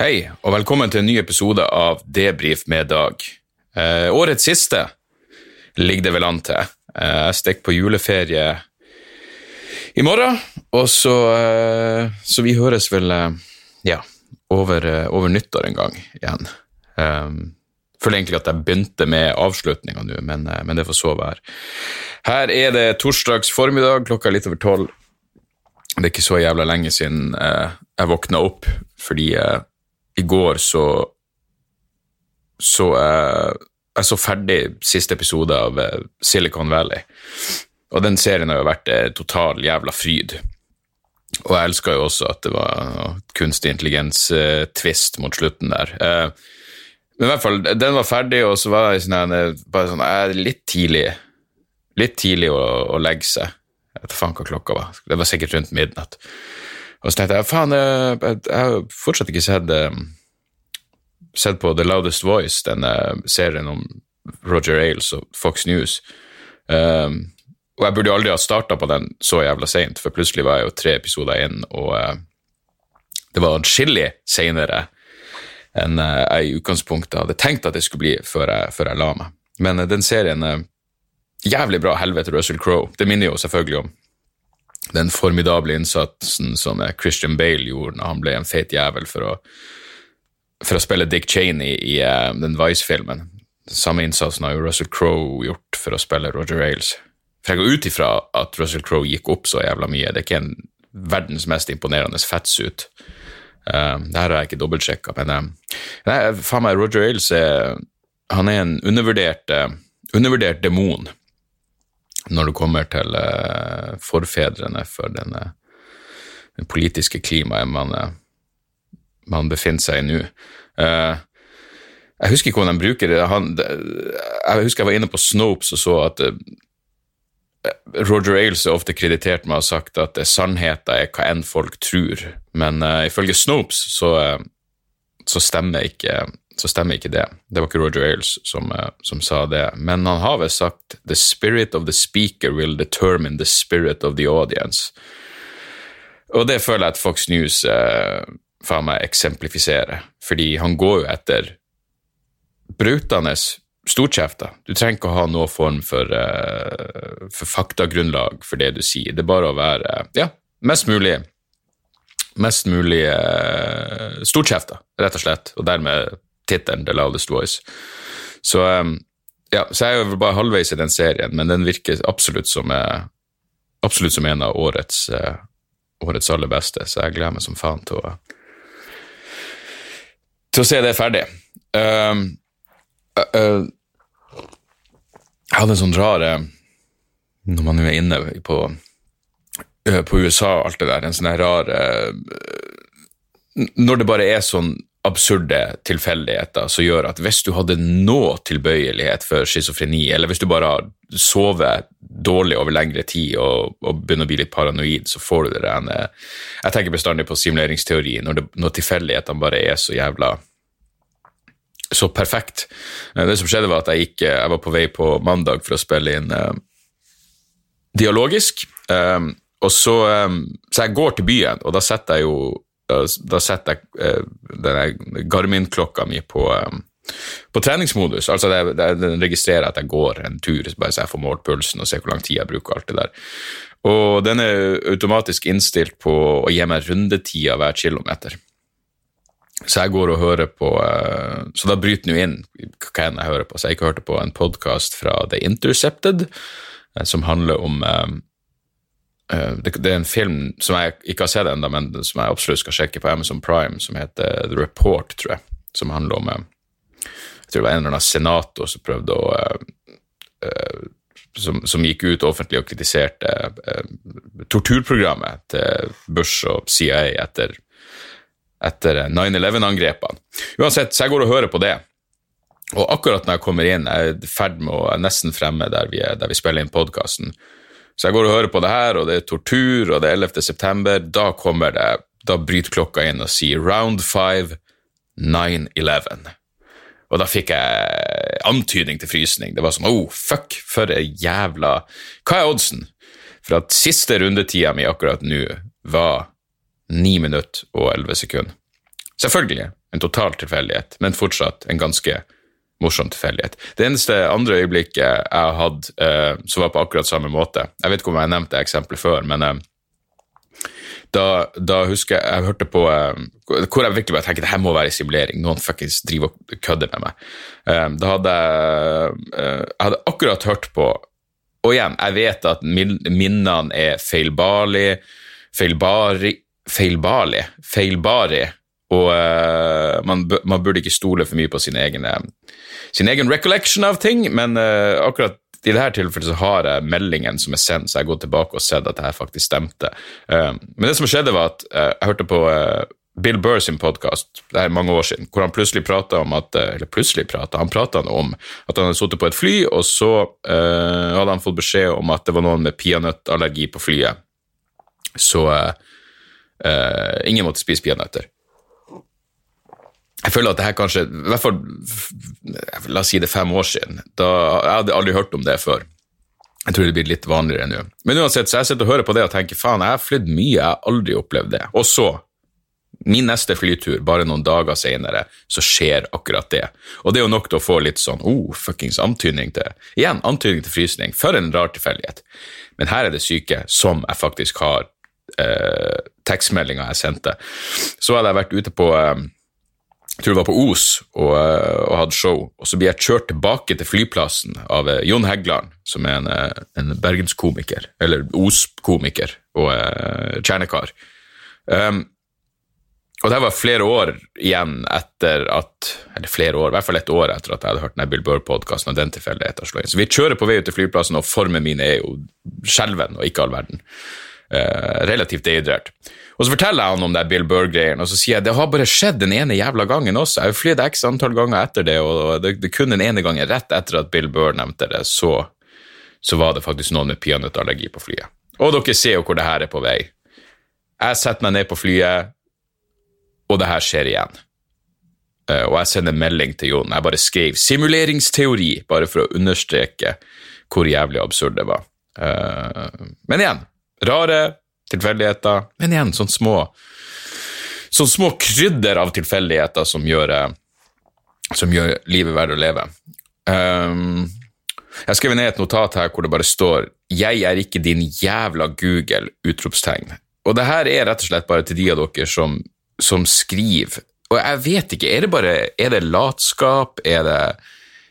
Hei, og velkommen til en ny episode av Debrif med Dag. Eh, årets siste ligger det vel an til. Eh, jeg stikker på juleferie i morgen, og så, eh, så vi høres vel eh, ja, over, eh, over nyttår en gang igjen. Eh, føler egentlig at jeg begynte med avslutninga nå, men, men det får så være. Her er det torsdags formiddag, klokka er litt over tolv. Det er ikke så jævla lenge siden jeg våkna opp, fordi i går så så jeg, jeg så ferdig siste episode av eh, Silicon Valley. Og den serien har jo vært eh, total jævla fryd. Og jeg elska jo også at det var uh, kunstig intelligens-twist mot slutten der. Eh, men i hvert fall, den var ferdig, og så var jeg sånn, bare sånn eh, litt tidlig Litt tidlig å, å legge seg. Jeg vet faen hva klokka var. Det var sikkert rundt midnatt. Og så tenkte jeg faen, jeg, har fortsatt ikke sett, eh, sett på The Loudest Voice, denne serien om Roger Ailes og Fox News. Um, og jeg burde jo aldri ha starta på den så jævla seint, for plutselig var jeg jo tre episoder inn, og uh, det var adskillig seinere enn uh, jeg i utgangspunktet hadde tenkt at det skulle bli før jeg, før jeg la meg. Men uh, den serien er jævlig bra, helvete Russell Crowe. Det minner jo selvfølgelig om den formidable innsatsen som eh, Christian Bale gjorde når han ble en feit jævel for å, for å spille Dick Cheney i uh, den Vice-filmen. Samme innsatsen har jo Russell Crowe gjort for å spille Roger Ailes. For jeg går ut ifra at Russell Crowe gikk opp så jævla mye. Det er ikke en verdens mest imponerende fettsuit. Uh, det her har jeg ikke dobbeltsjekka, men uh, nei, faen meg, Roger Ailes er, han er en undervurdert, uh, undervurdert demon når det kommer til uh, forfedrene for denne, den politiske klimaet man, uh, man befinner seg i nå. Uh, jeg husker ikke hvordan de bruker det. Han. Jeg husker jeg var inne på Snopes og så at Roger Ailes er ofte kreditert med å ha sagt at sannheten er hva enn folk tror, men ifølge Snopes så, så stemmer ikke så stemmer ikke det. Det var ikke Roger Ailes som, som sa det. Men han har vel sagt «The spirit of the speaker will determine the spirit of the audience». Og det føler jeg at Fox News eh, faen meg eksemplifiserer, fordi han går jo etter brutende storkjefter. Du trenger ikke å ha noen form for, eh, for faktagrunnlag for det du sier. Det er bare å være ja, mest mulig mest mulig eh, storkjefter, rett og slett, og dermed tittelen The Loudest Voice. Så, um, ja, så jeg er jo bare halvveis i den serien, men den virker absolutt som, uh, absolutt som en av årets, uh, årets aller beste, så jeg gleder meg som faen til å, til å se det ferdig. Um, uh, jeg hadde en sånn rar Når man er inne på, på USA og alt det der, en sånn rar Når det bare er sånn absurde tilfeldigheter som gjør at hvis du hadde noe tilbøyelighet for schizofreni, eller hvis du bare har sovet dårlig over lengre tid og, og, begynner å bli litt paranoid, så får du det rene Jeg tenker bestandig på simuleringsteori, når, det, når tilfeldighetene bare er så jævla så perfekt. Det som skjedde, var at jeg, gikk, jeg var på vei på mandag for å spille inn uh, dialogisk. Um, og så, um, så jeg går til byen, og da setter jeg jo da setter jeg denne Garmin-klokka mi på, um, på treningsmodus. Altså det, det, Den registrerer at jeg går en tur, bare så jeg får målt pulsen og ser hvor lang tid jeg bruker. alt det der. Og den er automatisk innstilt på å gi meg rundetida hver kilometer. Så jeg går og hører på uh, Så da bryter den jo inn hva enn jeg hører på. Så jeg ikke hørte på en podkast fra The Intercepted som handler om det, det, er en film som jeg ikke har sett ennå, men som jeg absolutt skal sjekke på Amazon Prime, som heter The Report, tror jeg. Som handler om Jeg tror det var en eller annen senator som prøvde å uh, som, som, gikk ut offentlig og kritiserte torturprogrammet til Bush og CIA etter, etter 9-11-angrepene. Uansett, så jeg går og hører på det. Og akkurat når jeg kommer inn, jeg er i ferd med å nesten fremme der vi, er, der vi spiller inn podkasten, så jeg går og hører på det her, og det er tortur, og det er 11. september. Da kommer det, da bryter klokka inn og sier round five, 9-11. Og da fikk jeg antydning til frysning. Det var sånn oh, fuck, for ei jævla Hva er oddsen for at siste rundetida mi akkurat nå var 9 minutter og 11 sekunder? Selvfølgelig. En total tilfeldighet, men fortsatt en ganske morsom tilfeldighet. Det eneste andre øyeblikket jeg hatt eh, som var på akkurat samme måte Jeg vet ikke om jeg har nevnt det eksempelet før, men eh, da, da, husker jeg jeg hørte på eh, Hvor jeg virkelig bare tenker det her må være simulering. Noen fuckings driver og kødder med meg. Eh, da hadde jeg eh, hadde akkurat hørt på Og igjen, jeg vet at min- minnene er feilbarlig, feilbari, feilbarlig, feilbari, og uh, man, man burde ikke stole for mye på sin egen, eh, sin egen recollection av ting, men uh, akkurat i dette tilfellet så har jeg meldingen som er sendt, så jeg har gått tilbake og sett at det her faktisk stemte. Uh, men det som skjedde var at jeg hørte på Bill Burr sin podkast, det er mange år siden, hvor han plutselig prata om at Eller plutselig prata, han prata om at han hadde sittet på et fly, og så eh, hadde han fått beskjed om at det var noen med peanøttallergi på flyet. Så eh, ingen måtte spise peanøtter. Jeg føler at det her kanskje, i hvert fall la oss si det fem år siden, da, jeg hadde aldri hørt om det før. Jeg tror det blir litt vanligere nå. Men uansett, så jeg sitter og hører på det og tenker faen, jeg har flydd mye, jeg har aldri opplevd det. Og så, min neste flytur, bare noen dager senere, så skjer akkurat det. Og det er jo nok til å få litt sånn, oh, fuckings antydning til, igjen, antydning til frysning. For en rar tilfeldighet. Men her er det syke som jeg faktisk har eh, tekstmeldinga jeg sendte. Så hadde jeg vært ute på eh, jeg tror det var på Os og, eh, og hadde show, og så blir jeg kjørt tilbake til flyplassen av eh, Jon Heggeland, som er en, eh, en bergenskomiker, eller Os-komiker og uh, kjernekar. Um, og det var flere år igjen etter at Eller flere år, i hvert fall et år etter at jeg hadde hørt den Bill Burr-podkasten og den tilfeldigheten slo inn. Så vi kjører på vei ut til flyplassen, og formen min er jo skjelven og ikke all verden. Eh, relativt dehydrert. Og så forteller jeg han om det Bill Burr-greien, og så sier jeg det har bare skjedd den ene jævla gangen også. Jeg har flydd x antall ganger etter det, og det, det kun den ene gangen rett etter at Bill Burr nevnte det, så, så var det faktisk noen med peanøttallergi på flyet. Og dere ser jo hvor det her er på vei. Jeg setter meg ned på flyet, og det her skjer igjen. Eh, og jeg sender melding til Jon. Jeg bare skrev 'simuleringsteori', bare for å understreke hvor jævlig absurd det var. Eh, Men igjen, rare tilfeldigheter, men igjen sånne små sånne små krydder av tilfeldigheter som eh, som gjør livet verdt å leve. Um, jeg har skrevet ned et notat her hvor det bare står 'Jeg er ikke din jævla Google!' utropstegn. Og det her er rett og slett bare til de av dere som, som skriver. Og jeg vet ikke, er det bare er det latskap? Er det,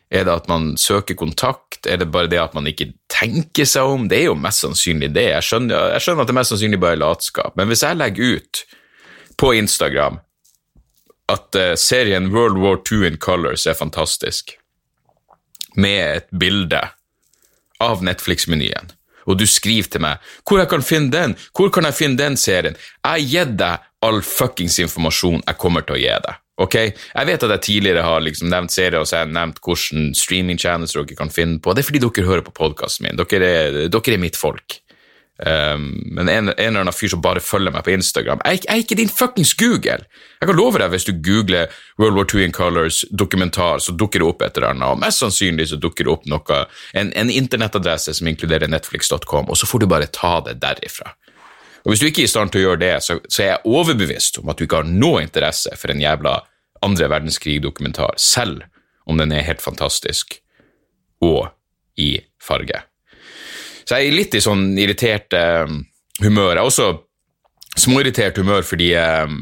er det at man søker kontakt? Er det bare det at man ikke tenker seg om? Det er jo mest sannsynlig det. Jeg skjønner, jeg skjønner at det mest sannsynlig bare er latskap. Men hvis jeg legger ut på Instagram at eh, serien World War II in Colors er fantastisk, med et bilde av Netflix-menyen, og du skriver til meg hvor jeg kan finne den, hvor kan jeg finne den serien, jeg har gitt deg all fuckings informasjon jeg kommer til å gi deg. Ok, Jeg vet at jeg tidligere har liksom nevnt serier og så har jeg nevnt hvilke channels dere kan finne på. Det er fordi dere hører på podkasten min. Dere er, dere er mitt folk. Um, men en, en eller annen fyr som bare følger meg på Instagram Jeg, jeg er ikke din fuckings Google! Jeg kan love deg, hvis du googler World War II in Colors dokumentar, så dukker det opp et eller annet, og mest sannsynlig så dukker det opp noe, en, en internettadresse som inkluderer netflix.com, og så får du bare ta det derifra. Og Hvis du ikke er i stand til å gjøre det, så, så er jeg overbevist om at du ikke har noe interesse for en jævla andre verdenskrig-dokumentar, selv om den er helt fantastisk og i farge. Så jeg er litt i sånn irritert eh, humør. Jeg er også småirritert humør fordi eh,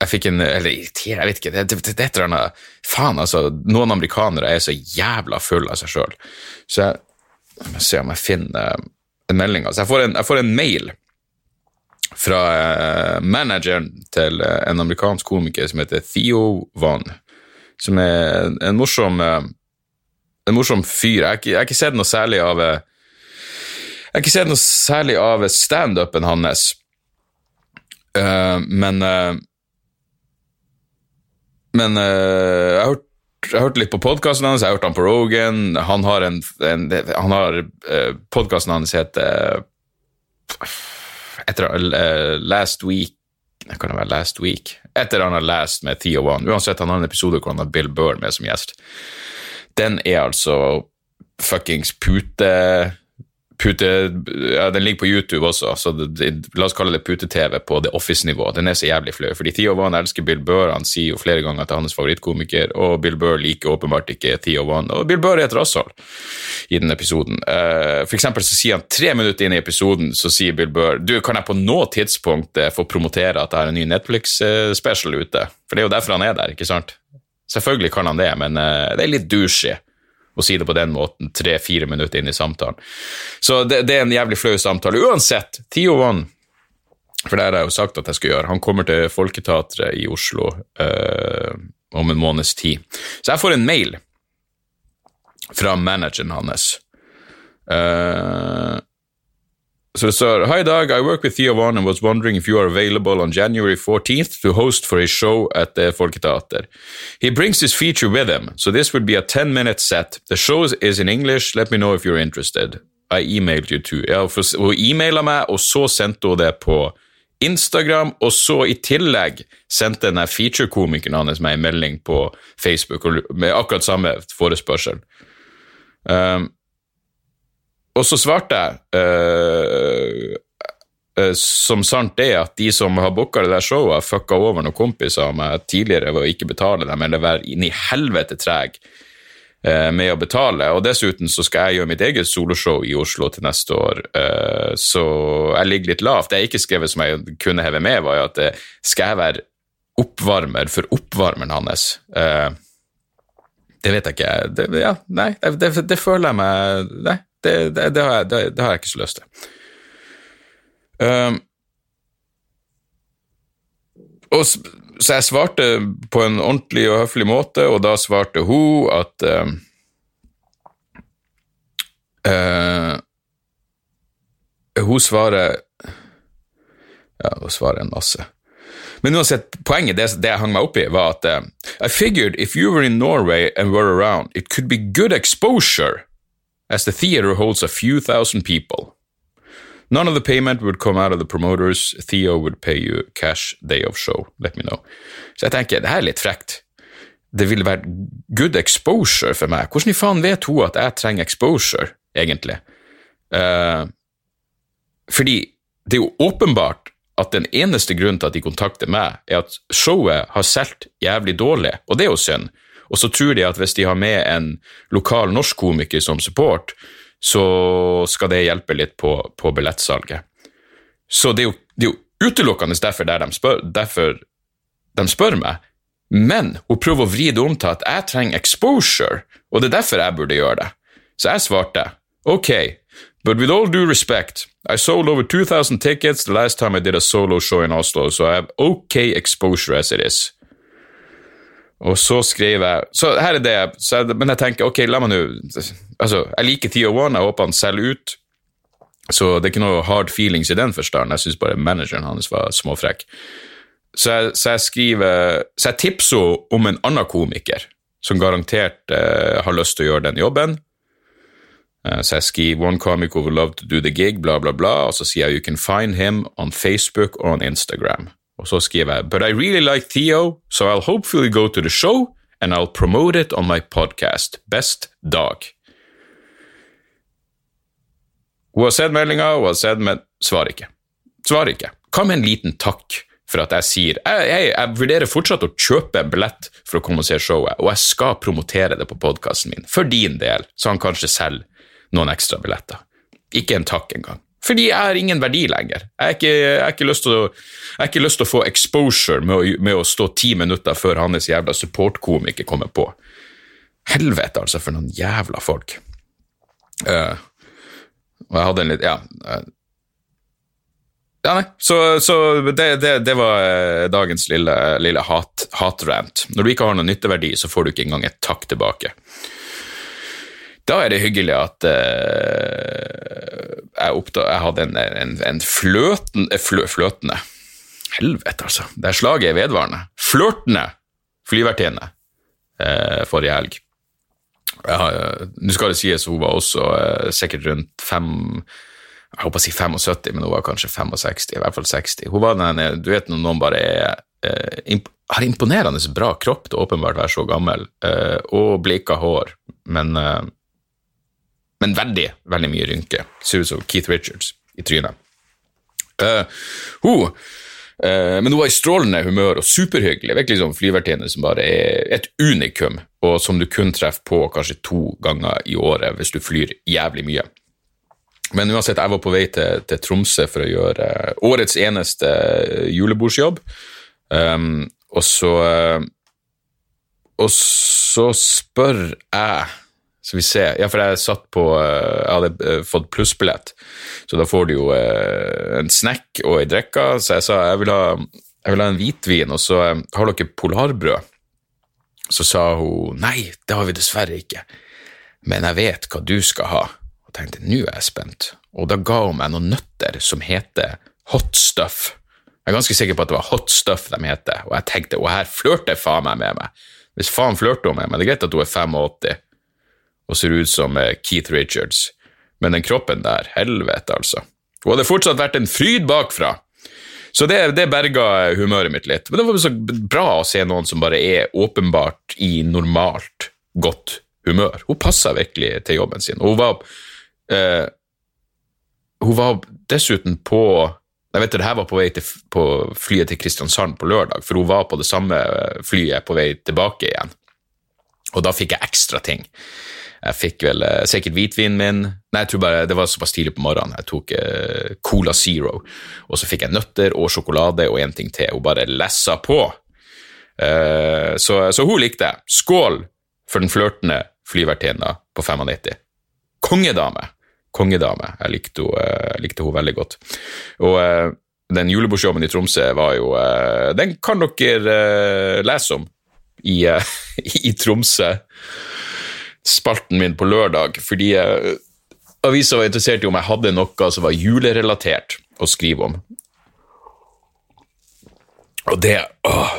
jeg fikk en Eller irriterer, jeg vet ikke. Det, det, det er et eller annet Faen, altså. Noen amerikanere er så jævla fulle av seg sjøl. Så jeg må se om jeg finner eh, en melding. Altså, jeg får en, jeg får en mail fra eh, manageren til eh, en amerikansk komiker som heter Theo Van, som er en morsom eh, en morsom fyr. Jeg har ikke, ikke sett noe særlig av Jeg har ikke sett noe særlig av standupen hans, uh, men uh, Men uh, jeg har hørt jeg har hørt litt på podkasten hans, jeg har hørt han på Rogan. Han har en, en han har eh, Podkasten hans heter etter uh, Last Week Det kan være Last Week? Etter han har lest med Theo One. Uansett, han har en episode hvor han har Bill Burr med som gjest. Den er altså fuckings pute pute, ja, Den ligger på YouTube også, så det, la oss kalle det pute-TV på The Office-nivå. Den er så jævlig flau, fordi Theo Wan elsker Bill Burr. Han sier jo flere ganger at det er hans favorittkomiker, og Bill Burr liker åpenbart ikke Theo Wan. Og Bill Burr er et rasshold i den episoden. Uh, for eksempel så sier han tre minutter inn i episoden så sier Bill Burr du, kan jeg på noe tidspunkt uh, få promotere at jeg har en ny Netflix-special ute? For det er jo derfor han er der, ikke sant? Selvfølgelig kan han det, men det er litt douchey å si det på den måten tre-fire minutter inn i samtalen. Så det, det er en jævlig flau samtale. Uansett, Theo One, for det har jeg jo sagt at jeg skal gjøre, han kommer til Folketeatret i Oslo øh, om en måneds tid. Så jeg får en mail fra manageren hans. Uh, so, so, hi Doug, I work with Theo Von and was wondering if you are available on January 14th to host for his show at the Folketeater. He brings his feature with him, so this would be a 10 minute set. The show is in English, let me know if you're interested. I emailed you too. Ja, for, hun e-maila meg, og så sendte hun det på Instagram, og så i tillegg sendte denne featurekomikeren hans meg en melding på Facebook med akkurat samme forespørsel. Um, og så svarte jeg uh, uh, som sant er at de som har booka det der showet, har fucka over noen kompiser av meg tidligere ved å ikke betale dem, eller være inn i helvete treg uh, med å betale. Og dessuten så skal jeg gjøre mitt eget soloshow i Oslo til neste år, så jeg ligger litt lavt. Det jeg ikke skrevet som jeg kunne heve med, var jo at skal jeg være oppvarmer for oppvarmeren hans? det vet jeg ikke. Det, ja, nei, det, det, føler jeg meg Nei, det, det, det, har, jeg, det, har jeg ikke så lyst til. Um, og, så jeg svarte på en ordentlig og høflig måte, og da svarte hun at um, uh, Hun svarer Ja, hun svarer en masse. Men uansett, poenget, det, det jeg hang meg opp i, var at uh, I figured if you were in Norway and were around, it could be good exposure as the theater holds a few thousand people. None of the payment would come out of the promoters. Theo would pay you cash day of show. Let me know. Så jeg tenker, det her er litt frekt. Det ville vært good exposure for meg. Hvordan i faen vet hun at jeg trenger exposure, egentlig? Uh, fordi det er jo åpenbart at den eneste grunnen til at de kontakter meg, er at showet har solgt jævlig dårlig, og det er jo synd. Og så tror de at hvis de har med en lokal norsk komiker som support, så skal det hjelpe litt på, på billettsalget. Så det er, jo, det er jo utelukkende derfor, de spør, derfor de spør meg. Men hun prøver å vri det om til at jeg trenger exposure, og det er derfor jeg burde gjøre det. Så jeg svarte ok, but with all due respect, I sold over 2000 tickets the last time I did a solo show in Oslo, so I have okay exposure as it is. Og så skrev jeg Så her er det, jeg, men jeg tenker ok, la meg nå Altså, jeg liker Theo One, jeg håper han selger ut. Så det er ikke noe hard feelings i den forstand. Jeg syns bare manageren hans var småfrekk. Så jeg, så jeg skriver Så jeg tipser om en annen komiker som garantert eh, har lyst til å gjøre den jobben. Uh, så jeg skriver 'One comic who would love to do the gig', bla, bla, bla, og så sier jeg 'You can find him on Facebook or on Instagram'. Og så skriver jeg But I really like Theo, so I'll hopefully go to the show and I'll promote it on my podcast. Best Dag. Hun har sett meldinga, hun har sett, men svarer ikke. Svarer ikke. Hva med en liten takk for at jeg sier jeg, jeg, jeg vurderer fortsatt å kjøpe en billett for å komme og se showet, og jeg skal promotere det på podkasten min, for din del, så han kanskje selger noen ekstra billetter. Ikke en takk engang. Fordi jeg har ingen verdi lenger. Jeg har ikke, lyst til å få exposure med å, med å stå ti minutter før hans jævla supportkomiker kommer på. Helvete, altså, for noen jævla folk. Uh, og jeg hadde en litt Ja. Uh, ja, nei, så, så det, det, det, var eh, dagens lille, lille hat, hatrant. Når du ikke har noen nytteverdi, så får du ikke engang et takk tilbake. Da er det hyggelig at uh, jeg, oppdag, jeg, hadde en, en, en fløten, eh, flø, fløtende Helvete, altså. Det er slaget er vedvarende. Flørtende flyvertinne uh, forrige helg. Nå skal det sies hun var også uh, sikkert rundt fem jeg håper å si 75, men hun var kanskje 65, i hvert fall 60. Hun var den, Du vet når noen bare er, imp har imponerende bra kropp til åpenbart å være så gammel, og blika hår, men men veldig, veldig mye rynker. Ser ut som Keith Richards i trynet. Uh, hun, uh, men hun var i strålende humør og superhyggelig. Virkelig sånn flyvertinne som bare er et unikum, og som du kun treffer på kanskje to ganger i året hvis du flyr jævlig mye. Men uansett, jeg var på vei til, til Tromsø for å gjøre årets eneste julebordsjobb. Um, og så Og så spør jeg skal vi se Ja, for jeg satt på Jeg hadde fått plussbillett, så da får du jo en snack og ei drikke. Så jeg sa jeg vil, ha, jeg vil ha en hvitvin, og så har dere polarbrød. Så sa hun nei, det har vi dessverre ikke, men jeg vet hva du skal ha. Og tenkte nå er jeg spent, og da ga hun meg noen nøtter som heter hot stuff. Jeg er ganske sikker på at det var hot stuff de heter, og jeg tenkte og her flørter faen meg med meg. Hvis faen flørter hun med meg, det er greit at hun er 85 og ser ut som Keith Richards, men den kroppen der, helvete, altså. Hun hadde fortsatt vært en fryd bakfra. Så det, det berga humøret mitt litt. Men det var så bra å se noen som bare er åpenbart i normalt godt humør. Hun passa virkelig til jobben sin. Hun var eh, Hun var dessuten på jeg vet det her var på vei til, på flyet til Kristiansand på lørdag, for hun var på det samme flyet på vei tilbake igjen. Og da fikk jeg ekstra ting. Jeg fikk vel eh, sikkert hvitvinen min Nei, jeg tror bare det var såpass tidlig på morgenen. Jeg tok eh, Cola Zero, og så fikk jeg nøtter og sjokolade og en ting til. Hun bare lessa på. Eh, så, så, hun likte jeg. Skål for den flørtende flyvertinna på 95. Kongedame! Kongedame. Jeg likte henne, likte hun veldig godt. Og den julebordsjobben i Tromsø var jo Den kan dere lese om i, i Tromsø spalten min på lørdag, fordi eh, avisa var interessert i om jeg hadde noe som var julerelatert å skrive om. Og det åh,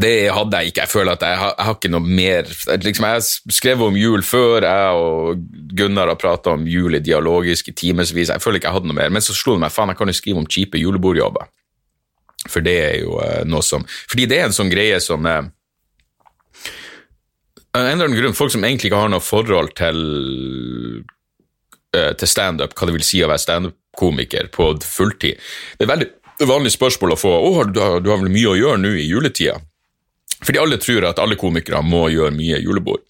det hadde jeg ikke. Jeg føler at jeg har, jeg har ikke noe mer liksom, Jeg har skrevet om jul før, jeg og Gunnar har prata om jul i dialogisk i timevis. Jeg føler ikke jeg hadde noe mer. Men så slo det meg faen, jeg kan jo skrive om kjipe julebordjobber. For det er jo eh, noe som Fordi det er en sånn greie som uh, en eller annen grunn, folk som egentlig ikke har noe forhold til, uh, til standup, hva det vil si å være standup-komiker på fulltid Det er veldig vanlig spørsmål å få å, du, har, du har vel mye å gjøre nå i juletida? Fordi alle tror at alle komikere må gjøre mye julebord.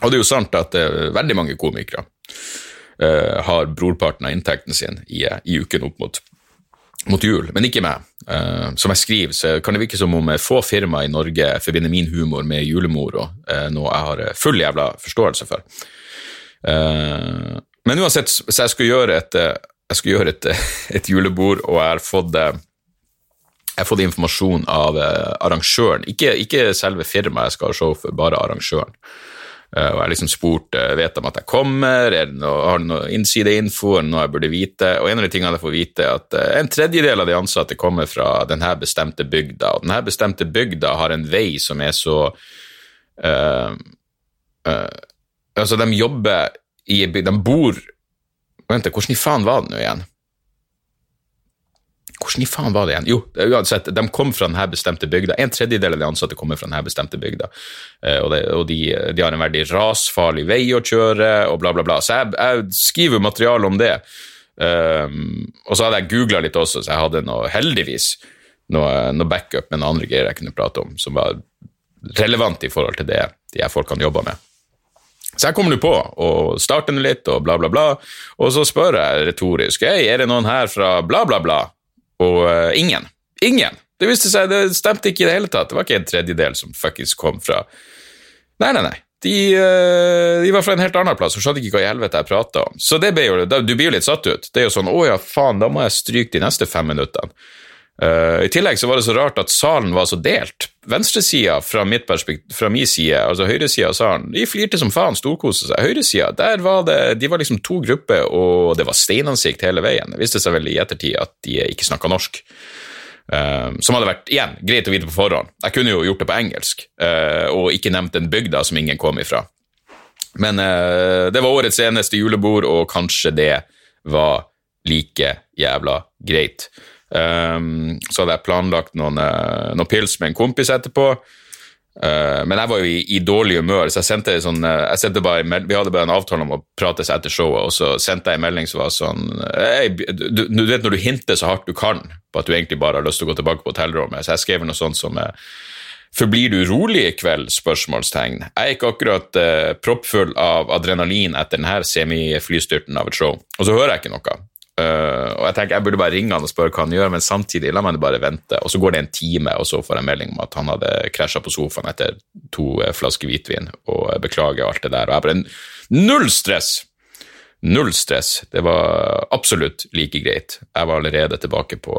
Og det er jo sant at uh, veldig mange komikere uh, har brorparten av inntekten sin i, i uken opp mot mot jul, men ikke meg. Uh, som jeg skriver, så kan det virke som om få firmaer i Norge forbinder min humor med julemoro, uh, noe jeg har eh, full jævla forståelse for. Uh, men uansett, så jeg skulle gjøre et, skulle gjøre et, et julebord, og jeg har fått jeg har fått informasjon av arrangøren, ikke, ikke selve firmaet jeg skal ha show for, bare arrangøren. Uh, og jeg liksom spurt uh, vet de at jeg kommer, noe, har de noe innsideinfo, eller noe jeg burde vite. Og en av de tingene jeg får vite, er at uh, en tredjedel av de ansatte kommer fra denne bestemte bygda. Og denne bestemte bygda har en vei som er så Altså, de jobber i De bor Vent, hvordan i faen var det nå igjen? Hvordan i faen var det igjen? Jo, uansett, de kom fra denne bestemte bygda. En tredjedel av de ansatte kommer fra denne bestemte bygda. Uh, og, det, og de, de, har en veldig rasfarlig vei å kjøre, og bla, bla, bla. Så jeg, jeg skriver materiale om det. Um, og så hadde jeg googla litt også, så jeg hadde noe, heldigvis noe, noe backup med noen andre greier jeg kunne prate om, som var relevant i forhold til det de her folkene jobba med. Så jeg kommer nå på og starter litt og bla, bla, bla, og så spør jeg retorisk hey, er det noen her fra bla, bla, bla? Og uh, ingen. Ingen! Det viste seg, det stemte ikke i det hele tatt. Det var ikke en tredjedel som fuckings kom fra Nei, nei, nei. De, uh, de, var fra en helt annen plass og skjønte ikke hva i helvete jeg prata om. Så det ble jo, du blir jo litt satt ut. Det er jo sånn å ja, faen, da må jeg stryke de neste fem minuttene. Uh, I tillegg så var det så rart at salen var så delt. Venstresida fra, fra min side, altså høyresida av salen, de flirte som faen, storkoste seg. Høyresida, der var det De var liksom to grupper, og det var steinansikt hele veien. Det viste seg vel i ettertid at de ikke snakka norsk. Uh, som hadde vært igjen, greit å vite på forhånd. Jeg kunne jo gjort det på engelsk, uh, og ikke nevnt den bygda som ingen kom ifra. Men det var årets eneste julebord, og kanskje det var like jævla greit. Um, så hadde jeg planlagt noen, uh, noen pils med en kompis etterpå. Uh, men jeg var jo i, i, dårlig humør, så jeg sendte sånn uh, jeg sendte bare, Vi hadde bare en avtale om å prates etter showet, og så sendte jeg en melding som var sånn hey, du, du, vet når du hinter så hardt du kan på at du egentlig bare har lyst til å gå tilbake på hotellrommet, så jeg skrev noe sånt som uh, Forblir du rolig i kveld? spørsmålstegn. Jeg er ikke akkurat uh, proppfull av adrenalin etter denne semiflystyrten av et show. Og så hører jeg ikke noe. Uh, og Jeg tenker jeg burde bare ringe han og spørre hva han gjør, men samtidig la meg bare vente. Og Så går det en time, og så får jeg melding om at han hadde krasja på sofaen etter to uh, flasker hvitvin, og beklager alt det der. Og jeg bare Null stress! Null stress. Det var absolutt like greit. Jeg var allerede tilbake på,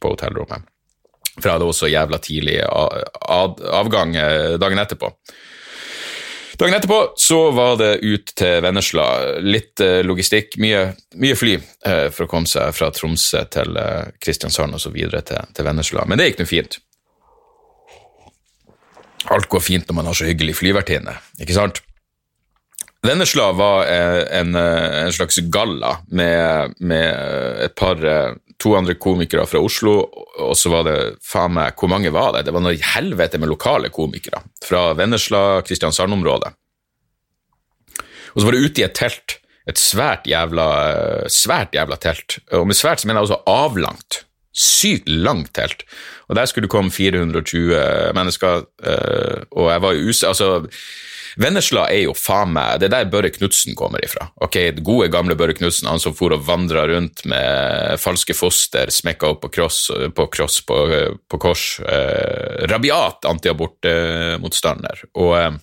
på hotellrommet. For jeg hadde også jævla tidlig avgang eh, dagen etterpå. Dagen etterpå så var det ut til Vennesla. Litt eh, logistikk, mye, mye fly eh, for å komme seg fra Tromsø til Kristiansand og så videre til, til Vennesla. Men det gikk nå fint. Alt går fint når man har så hyggelig flyvertinne, ikke sant? Vennesla var en, en slags galla med, med et par to andre komikere fra Oslo, og så var det faen meg Hvor mange var det? Det var noe helvete med lokale komikere fra Vennesla, Kristiansand-området. Og så var det ute i et telt, et svært jævla, svært jævla telt, og med svært så mener jeg også avlangt. Sykt langt telt. Og der skulle det komme 420 mennesker, eh, og jeg var jo use... Altså, Vennesla er jo faen meg Det er der Børre Knutsen kommer ifra. Ok, Gode, gamle Børre Knutsen, han som for og vandra rundt med falske foster smekka opp på cross, på, cross, på, på kors. Eh, rabiat antiabortmotstander. Og, eh,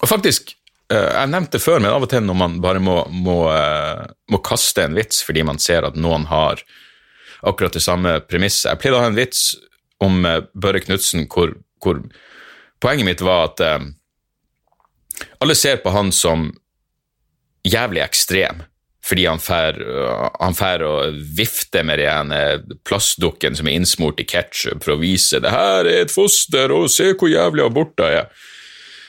og faktisk eh, jeg nevnte før, men av og til når man bare må, må, eh, må, kaste en vits fordi man ser at noen har akkurat det samme premisset. Jeg pleide å ha en vits om eh, Børre Knutsen hvor, hvor, poenget mitt var at alle ser på han som jævlig ekstrem, fordi han fær, fær å vifte med den plastdukken som er innsmurt i ketsjup for å vise 'det her er et foster, og se hvor jævlig abort det er'.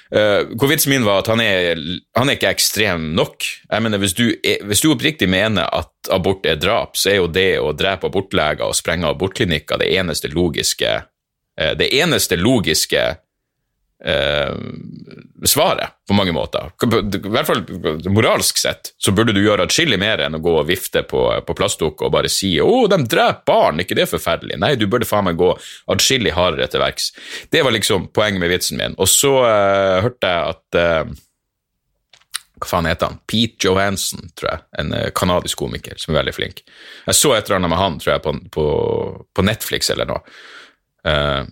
Hvor vitsen min var at han er, han er ikke ekstrem nok. Jeg mener, hvis du, hvis du, oppriktig mener at abort er drap, så er jo det å drepe abortleger og sprenge abortklinikker det eneste logiske uh, Det eneste logiske eh, svaret, på mange måter. I hvert fall moralsk sett så burde du gjøre atskillig mer enn å gå og vifte på, på plastdukker og bare si 'Å, de dreper barn, ikke det er forferdelig?' Nei, du burde faen meg gå atskillig hardere til verks. Det var liksom poenget med vitsen min. Og så eh, hørte jeg at eh, hva faen heter han? Pete Johansen, tror jeg. En uh, kanadisk komiker som er veldig flink. Jeg så et eller annet med han, tror jeg, på, på, på Netflix eller noe. Uh,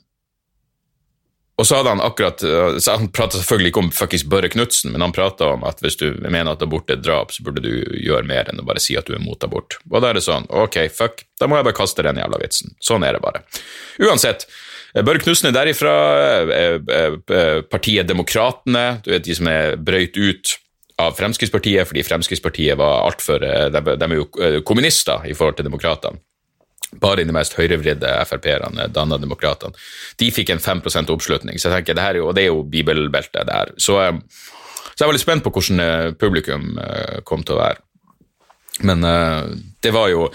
og så hadde han akkurat eh, så Han prata selvfølgelig ikke om fuckings Børre Knutsen, men han prata om at hvis du mener at abort er drap, så burde du gjøre mer enn å bare si at du er mot abort. Og da er det sånn, ok, fuck, da må jeg bare kaste den jævla vitsen. Sånn er det bare. Uansett, eh, Børre Knutsen er derifra, eh, partiet Demokratene, du vet de som er brøyt ut av Fremskrittspartiet fordi Fremskrittspartiet var altfor de, de er jo kommunister i forhold til demokratene bare de mest høyrevridde Frp-erne, danna demokratene, de fikk en 5% oppslutning. Så jeg tenker, det her er og det er jo bibelbeltet der. Så, eh, så, jeg var litt spent på hvordan eh, publikum eh, kom til å være. Men det var jo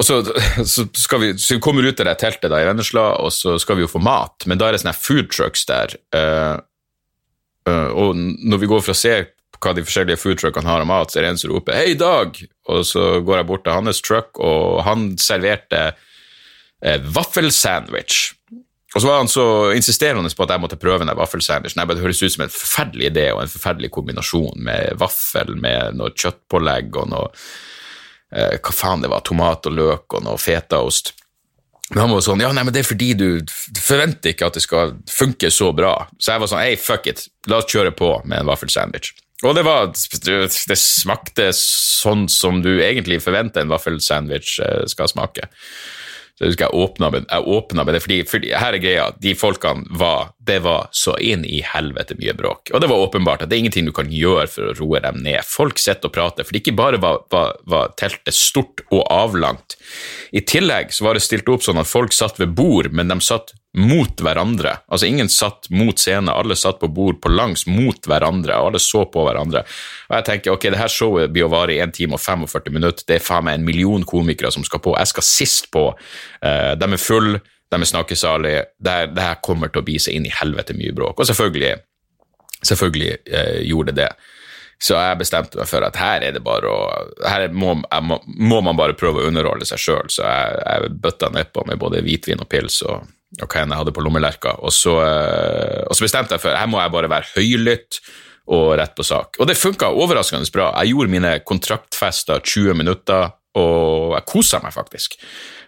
og så, så, vi, så vi kommer ut av det teltet da i Vennesla, og så skal vi jo få mat, men da er det sånne food trucks der. Uh, uh, og når vi går for å se hva de forskjellige foodtruckene har av mat, så er det en som roper 'Hei, Dag!' Og så går jeg bort til hans truck, og han serverte eh, vaffelsandwich. Og så var han så insisterende på at jeg måtte prøve den vaffelsandwichen. Det høres ut som en forferdelig idé og en forferdelig kombinasjon med vaffel med noe kjøttpålegg og noe eh, Hva faen det var, tomat og løk og noe fetaost. Men han var sånn Ja, nei, men det er fordi du forventer ikke at det skal funke så bra. Så jeg var sånn Hei, fuck it, la oss kjøre på med en vaffelsandwich. Og det var Det smakte sånn som du egentlig forventer en vaffelsandwich eh, skal smake. Så jeg husker jeg åpna med, med det, fordi, fordi, her er greia, de folkene var Det var så inn i helvete mye bråk. Og det var åpenbart at det er ingenting du kan gjøre for å roe dem ned. Folk sitter og prater, for ikke bare var, var, var, teltet stort og avlangt. I tillegg så var det stilt opp sånn at folk satt ved bord, men de satt mot hverandre. Altså Ingen satt mot scenen, alle satt på bord på langs mot hverandre, og alle så på hverandre. Og jeg tenker ok, det her showet blir å vare i 1 time og 45 minutter, det er faen meg en million komikere som skal på, jeg skal sist på. Uh, de er full, de er snakkesalige, det, det her kommer til å bise inn i helvete mye bråk. Og selvfølgelig, selvfølgelig eh, gjorde det det. Så jeg bestemte meg for at her er å Her må, må, må man bare prøve å underholde seg sjøl, så jeg, jeg bøtta nedpå med både hvitvin og pils og, og hva enn jeg hadde på lommelerka. Og så, eh, og så bestemte jeg for her må jeg bare være høylytt og rett på sak. Og det funka overraskende bra. Jeg gjorde mine kontraktfester 20 minutter, og jeg kosa meg faktisk.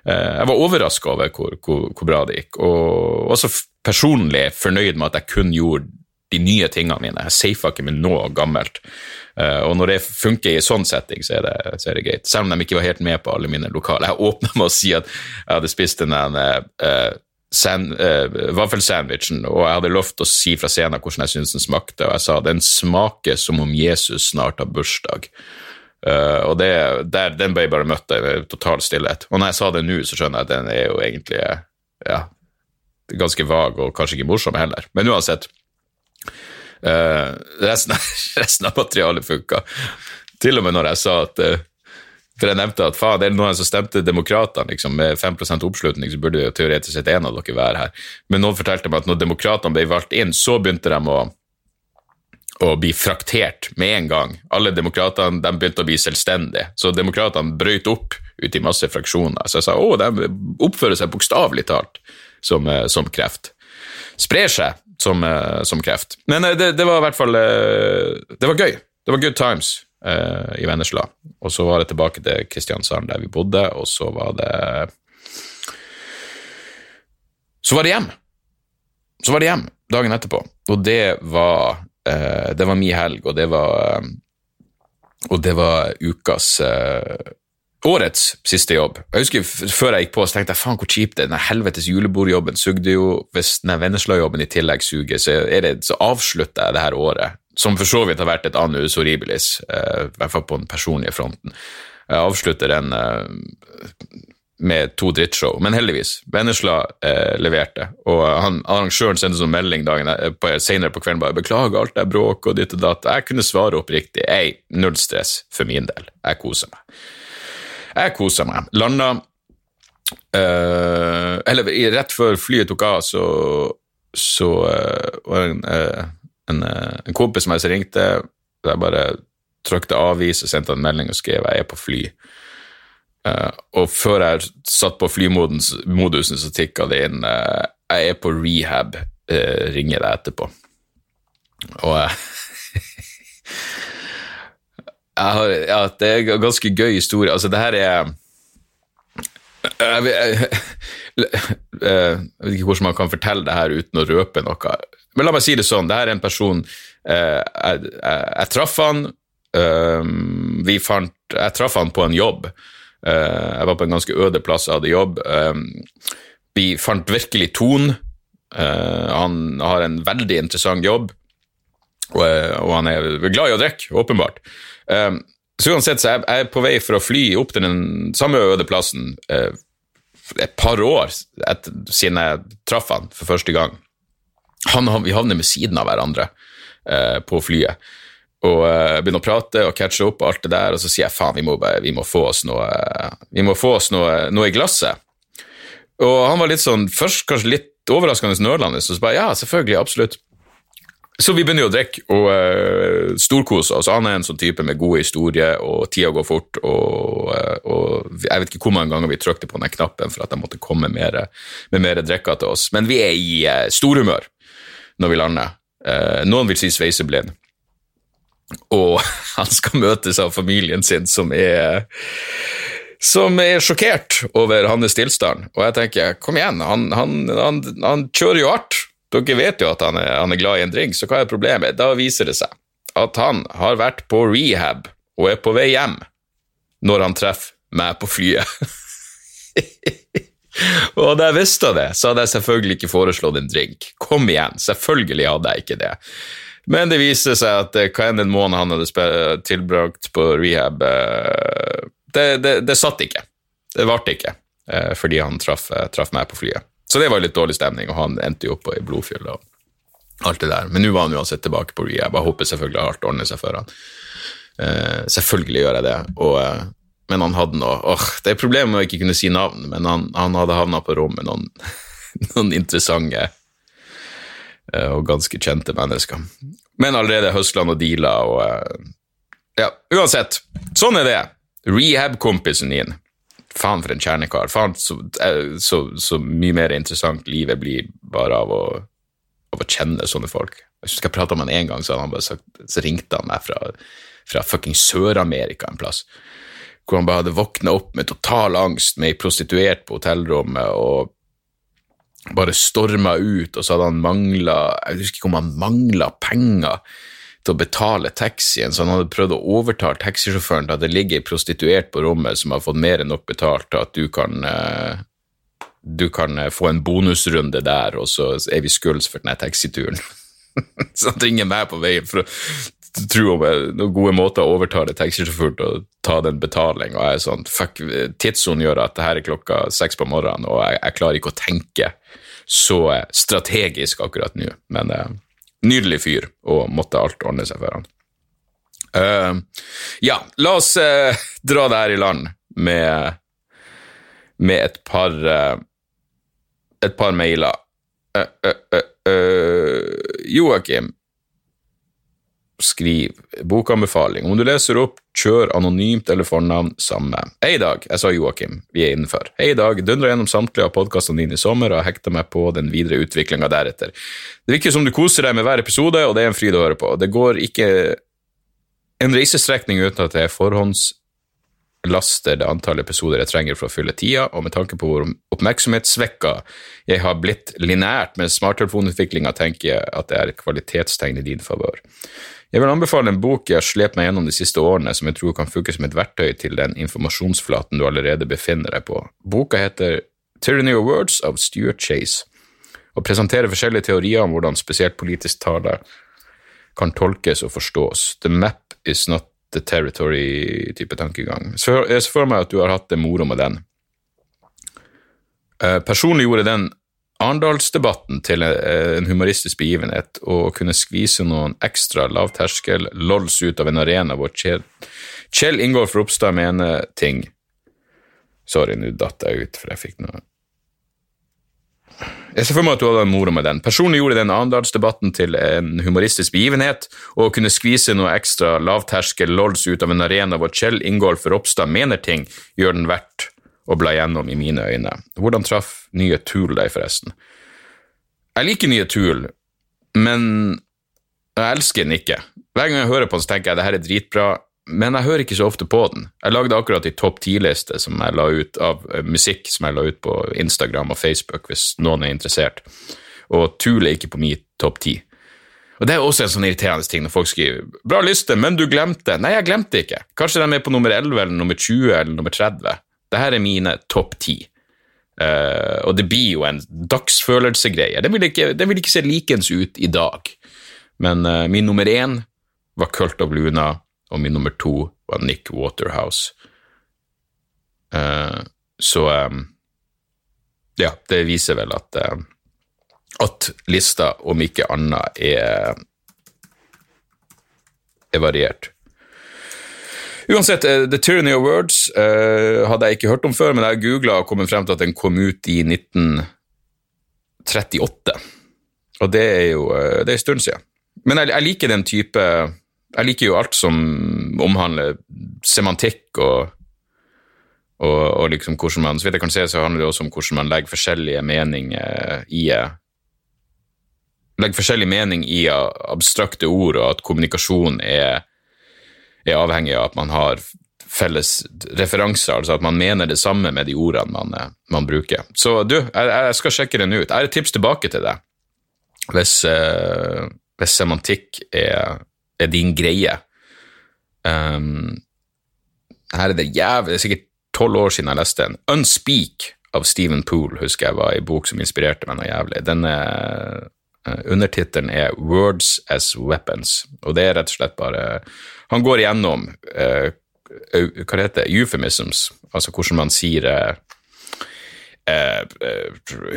Eh, Jeg var overraska over hvor, hvor, hvor bra det gikk, og også personlig fornøyd med at jeg kun gjorde de nye tingene mine. Jeg safa ikke med noe gammelt. Eh, og når det funker i sånn setting, så er, det, så er det greit. Selv om de ikke var helt med på alle mine lokale. Jeg åpna med å si at jeg hadde spist den der uh, eh, vaffelsandwichen, og jeg hadde lovt å si fra scenen hvordan jeg syntes den smakte, og jeg sa den smaker som om Jesus snart har bursdag. Eh, og det, der, den ble jeg bare møtt av total stillhet. Og når jeg sa det nå, så skjønner jeg at den er jo egentlig ja, ganske vag og kanskje ikke morsom heller. Men uansett, Uh, resten, av, resten av materialet funka. Til og med når jeg sa at uh, For jeg nevnte at faen, det er noen som stemte Demokratene liksom, med 5 oppslutning, så burde jo teoretisk sett en av dere være her. Men noen fortalte meg at når Demokratene ble valgt inn, så begynte de å å bli fraktert med en gang. Alle demokratene de begynte å bli selvstendige, så demokratene brøt opp ut i masse fraksjoner. Så jeg sa å, de oppfører seg bokstavelig talt som, eh, som kreft. Sprer seg som, eh, som kreft. Men eh, det, det var i hvert fall Det var gøy. Det var good times uh, i Vennesla. Og så var det tilbake til Kristiansand, der vi bodde, og så var det Så var det hjem. Så var det hjem dagen etterpå, og det var Det var min helg, og det var eh, Og det var ukas eh, Årets siste jobb. Jeg husker Før jeg gikk på, så tenkte jeg faen hvor kjipt det er. Den helvetes julebordjobben sugde jo. Hvis den Vennesla-jobben i tillegg suger, så, er det, så avslutter jeg det her året, som for så vidt har vært et annus horribilis, eh, i hvert fall på den personlige fronten. Jeg avslutter den eh, med to drittshow, men heldigvis. Vennesla eh, leverte, og han, arrangøren sendte sånn melding dagen eh, på, senere på kvelden bare 'beklager alt det bråk og ditt og datt'. Jeg kunne svare oppriktig. Ei, null stress for min del. Jeg koser meg. Jeg koser meg. Landa eh, Eller rett før flyet tok av, så, så eh, var det en, eh, en, en kompis som jeg ringte. Jeg bare trykte avvis og sendte en melding og skrev 'jeg er på fly'. Eh, og før jeg satt på flymodusen, så tikka det inn eh, 'jeg er på rehab, uh, ringer deg etterpå'. Og jeg har, ja, det er en ganske gøy historie. Altså, det her er jeg, vet- ikke hvordan man kan fortelle det her uten å røpe noe. Men la meg si det sånn, det her er en person eh, Jeg, jeg, jeg traff han eh, vi fant, Jeg traff han på en jobb. Eh, jeg var på en ganske øde plass jeg hadde jobb. Eh, vi fant virkelig ton. Eh, han har en veldig interessant jobb, og, han er glad i å drikke, åpenbart. Så uansett, så er jeg på vei for å fly opp til den samme øde plassen et par år etter, siden jeg traff han for første gang. Han, vi havner ved siden av hverandre på flyet. Og uh, begynner å prate og catche opp og alt det der, og så sier jeg faen, vi må, vi må få oss noe Vi må få oss noe, noe i glasset. Og han var litt sånn, først kanskje litt overraskende nølende, så så bare ja, selvfølgelig, absolutt. Så vi begynner jo å drikke og uh, storkose oss. Han er en sånn type med gode historier, og tida går fort. Og, uh, og jeg vet ikke hvor mange ganger vi trykte på den knappen for at de måtte komme mer, med mer drikker til oss. Men vi er i uh, storhumør når vi lander. Uh, noen vil si sveiseblind. Og han skal møtes av familien sin, som er som er sjokkert over hans tilstand. Og jeg tenker, kom igjen, han, han, han, han kjører jo hardt. Dere vet jo at er, han er glad i en drink, så hva er problemet? Da viser det seg at han har vært på rehab og er på vei hjem når han treffer meg på flyet. og da jeg visste det, så hadde jeg selvfølgelig ikke foreslått en drink. Kom igjen, selvfølgelig hadde jeg ikke det. Men det viste seg at eh, hva enn den måneden han hadde tilbrakt på rehab, eh, det, det, det satt ikke. Det varte ikke, eh, fordi han traff, traff meg på flyet. Så det var litt dårlig stemning, og han endte jo opp i blodfyll og alt det der. Men nå var han uansett tilbake på rehab. Jeg håper selvfølgelig alt ordner seg for han. Selvfølgelig gjør jeg det. Og, men han hadde noe åh, Det er problemet med å ikke kunne si navn, men han, han hadde havna på rom med noen noen interessante og ganske kjente mennesker. Men allerede høsla og deala og eh, Ja, uansett. Sånn er det. Rehab-kompisen din. Faen for en kjernekar. Faen så, eh, så, så, mye mer interessant livet blir bare av å, av å kjenne sånne folk. Jeg husker jeg prata med han en gang, så, han bare sagt, så ringte han meg fra, fra fucking Sør-Amerika en plass hvor han bare hadde våkna opp med total angst, med ei prostituert på hotellrommet, og bare storma ut, og så hadde han mangla Jeg husker ikke om han mangla penger til å betale taxien, så han hadde prøvd å overtale taxisjåføren til at det ligger ei prostituert på rommet som har fått mer enn nok betalt til at du kan eh, du kan eh, få en bonusrunde der, og så er vi skuls for denne taxituren. så han ringer meg på veien for å tro om noen gode måter å overtale taxisjåføren til å ta den betaling, og jeg er sånn fuck, tidssonen gjør at det her er klokka seks på morgenen, og jeg, jeg, klarer ikke å tenke så strategisk akkurat nå, men uh, nydelig fyr, og måtte alt ordne seg for han. Uh, ja, la oss uh, dra det her i land med, med et par et par mailer. Joakim, skriv bokanbefaling. Om du leser opp, kjør anonymt eller fornavn, samme. Hei, Dag. Jeg sa Joakim. Vi er innenfor. Hei, Dag. Dundra gjennom samtlige av podkastene dine i sommer og har hekta meg på den videre utviklinga deretter. Det virker som du koser deg med hver episode, og det er en fryd å høre på. Det går ikke en reisestrekning uten at det er forhånds laster det antallet episoder jeg trenger for å fylle tida, og med tanke på hvor oppmerksomhetssvekka jeg har blitt lineært med smarttelefonutviklinga, tenker jeg at det er et kvalitetstegn i din favør. Jeg vil anbefale en bok jeg har slept meg gjennom de siste årene, som jeg tror kan funke som et verktøy til den informasjonsflaten du allerede befinner deg på. Boka heter Tyranny of Words av Stuart Chase, og presenterer forskjellige teorier om hvordan spesielt politisk tale kan tolkes og forstås. The map is not the territory-type tankegang. Så jeg ser for meg at du har hatt det moro med den. Eh, personlig gjorde den Arendalsdebatten til eh, en humoristisk begivenhet og kunne skvise noen ekstra lavterskel lols ut av en arena hvor Kjell, Kjell Ingolf Ropstad mener ting Sorry, nå datt jeg ut, for jeg fikk noe jeg ser for meg at du hadde moro med den. Personlig gjorde den Arendalsdebatten til en humoristisk begivenhet, og å kunne skvise noe ekstra lavterskel lols ut av en arena hvor Kjell Ingolf Ropstad mener ting, gjør den verdt å bla gjennom i mine øyne. Hvordan traff nye Tool deg, forresten? Jeg liker nye Tool, men jeg elsker den ikke. Hver gang jeg hører på den, så tenker jeg det her er dritbra, men jeg hører ikke så ofte på den. Jeg lagde akkurat en topp ti-liste som jeg la ut av uh, musikk som jeg la ut på Instagram og Facebook, hvis noen er interessert, og Tool er ikke på min topp ti. Og Det er også en sånn irriterende ting når folk skriver 'bra liste, men du glemte'. Nei, jeg glemte ikke. Kanskje de er på nummer 11 eller nummer 20 eller nummer 30. Dette er mine topp ti. Uh, og det blir jo en dagsfølelsegreie. Den vil ikke, den vil ikke se likens ut i dag. Men uh, min nummer én var Cult of Luna, og min nummer to var Nick Waterhouse. Uh, så um, ja, det viser vel at, at lista, om ikke annet, er, er variert. Uansett, uh, The Tyranny of Words uh, hadde jeg ikke hørt om før, men jeg googla og kommet frem til at den kom ut i 1938. Og det er jo uh, det er en stund siden. Men jeg, jeg, liker den type Jeg liker jo alt som omhandler semantikk og, og, og liksom hvordan man Så vidt jeg kan se, så handler det også om hvordan man legger forskjellige meninger i Legger forskjellig mening i abstrakte ord, og at kommunikasjon er er avhengig av at man har felles referanser, altså at man mener det samme med de ordene man, eh, man bruker. Så du, jeg, jeg, skal sjekke den ut. Jeg har et tips tilbake til deg. Hvis, uh, hvis semantikk er, er, din greie. Um, her er det jævlig Det er sikkert tolv år siden jeg leste den. Unspeak av Stephen Poole husker jeg var en bok som inspirerte meg noe jævlig. Denne Uh, Undertittelen er Words as Weapons, og det er rett og slett bare han går igjennom uh, hva det heter, euphemisms, altså hvordan man sier uh,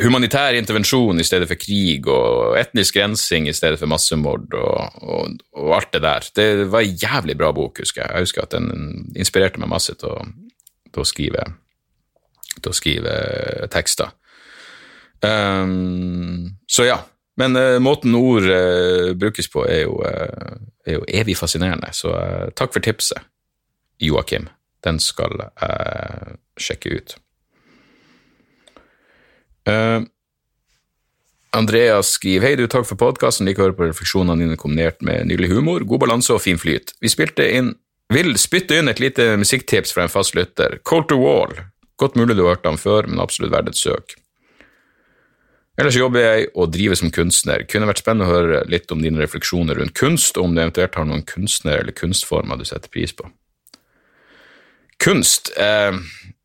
humanitær intervensjon i stedet for krig, og etnisk rensing i stedet for massemord, og, og, og, alt det der. Det var en jævlig bra bok, husker jeg. Jeg husker at den inspirerte meg masse til å, til å skrive, til å skrive tekster. Um, så ja. Men uh, måten ord uh, brukes på, er jo, uh, er jo, evig fascinerende. Så takk for tipset, Joakim. Den skal jeg sjekke ut. Andreas skriver hei du, takk for podkasten, liker å høre på refleksjonene dine kombinert med nydelig humor, god balanse og fin flyt. Vi spilte inn, vil spytte inn et lite musikktips fra en fast lytter. Colter Wall. Godt mulig du har hørt ham før, men absolutt verdt et søk. Ellers jobber jeg og driver som kunstner. Kunne vært spennende å høre litt om dine refleksjoner rundt kunst, og om du eventuelt har noen kunstner eller kunstformer du setter pris på. Kunst eh,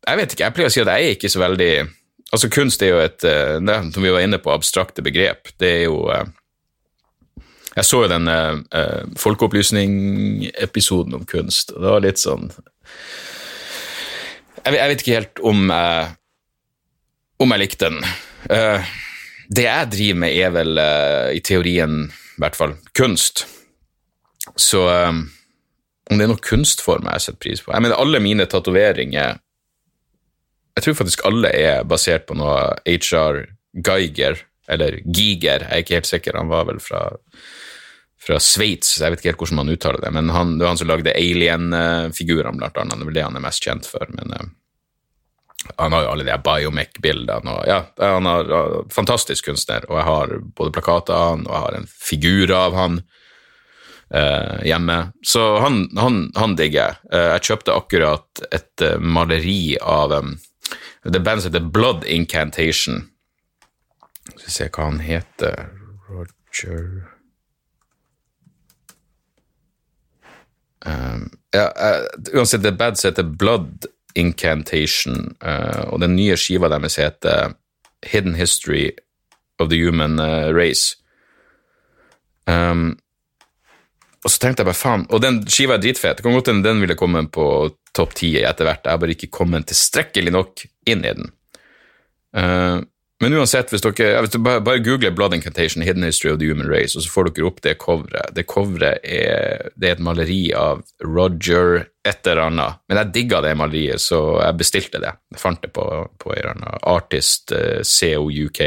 Jeg vet ikke, jeg pleier å si at jeg er ikke så veldig Altså, kunst er jo et eh, det, Som vi var inne på, abstrakte begrep. Det er jo eh, Jeg så jo den uh, folkeopplysning-episoden om kunst, og det var litt sånn Jeg, jeg vet ikke helt om uh, om jeg likte den. Det jeg driver med, er vel i teorien, i hvert fall, kunst. Så om det er noen kunstform jeg setter pris på Jeg mener, alle mine tatoveringer jeg tror faktisk alle er basert på noe HR Geiger, eller Giger, jeg er ikke helt sikker, han var vel fra, fra Sveits, jeg vet ikke helt hvordan man uttaler det, men han, det var han som lagde Alien-figurene, blant annet, det er vel det han er mest kjent for. men uh, han har jo alle de biomech-bildene. og ja, Han er uh, fantastisk kunstner, og jeg har både plakater av han, og jeg har en figur av han uh, hjemme. Så han, han, han digger jeg. Uh, jeg kjøpte akkurat et maleri av um, det er bandet som heter Blood Incantation. Skal vi se hva han heter Roger um, ja, uh, Uansett, det er band som heter Blood Incantation, uh, og den nye skiva deres heter Hidden History of the Human uh, Race. Um, og så tenkte jeg bare faen Og den skiva er dritfet. Det kan godt hende den ville komme på topp ti etter hvert. Jeg har bare ikke kommet tilstrekkelig nok inn i den. Uh, men uansett, hvis dere, hvis dere bare, bare, googler Blood Incantation, Hidden History of the Human Race, og så får dere opp det coveret. Det coveret er, det er et maleri av Roger et eller annet. Men jeg digga det maleriet, så jeg bestilte det. Jeg fant det på, på eller annen Artist uh, eh, COUK.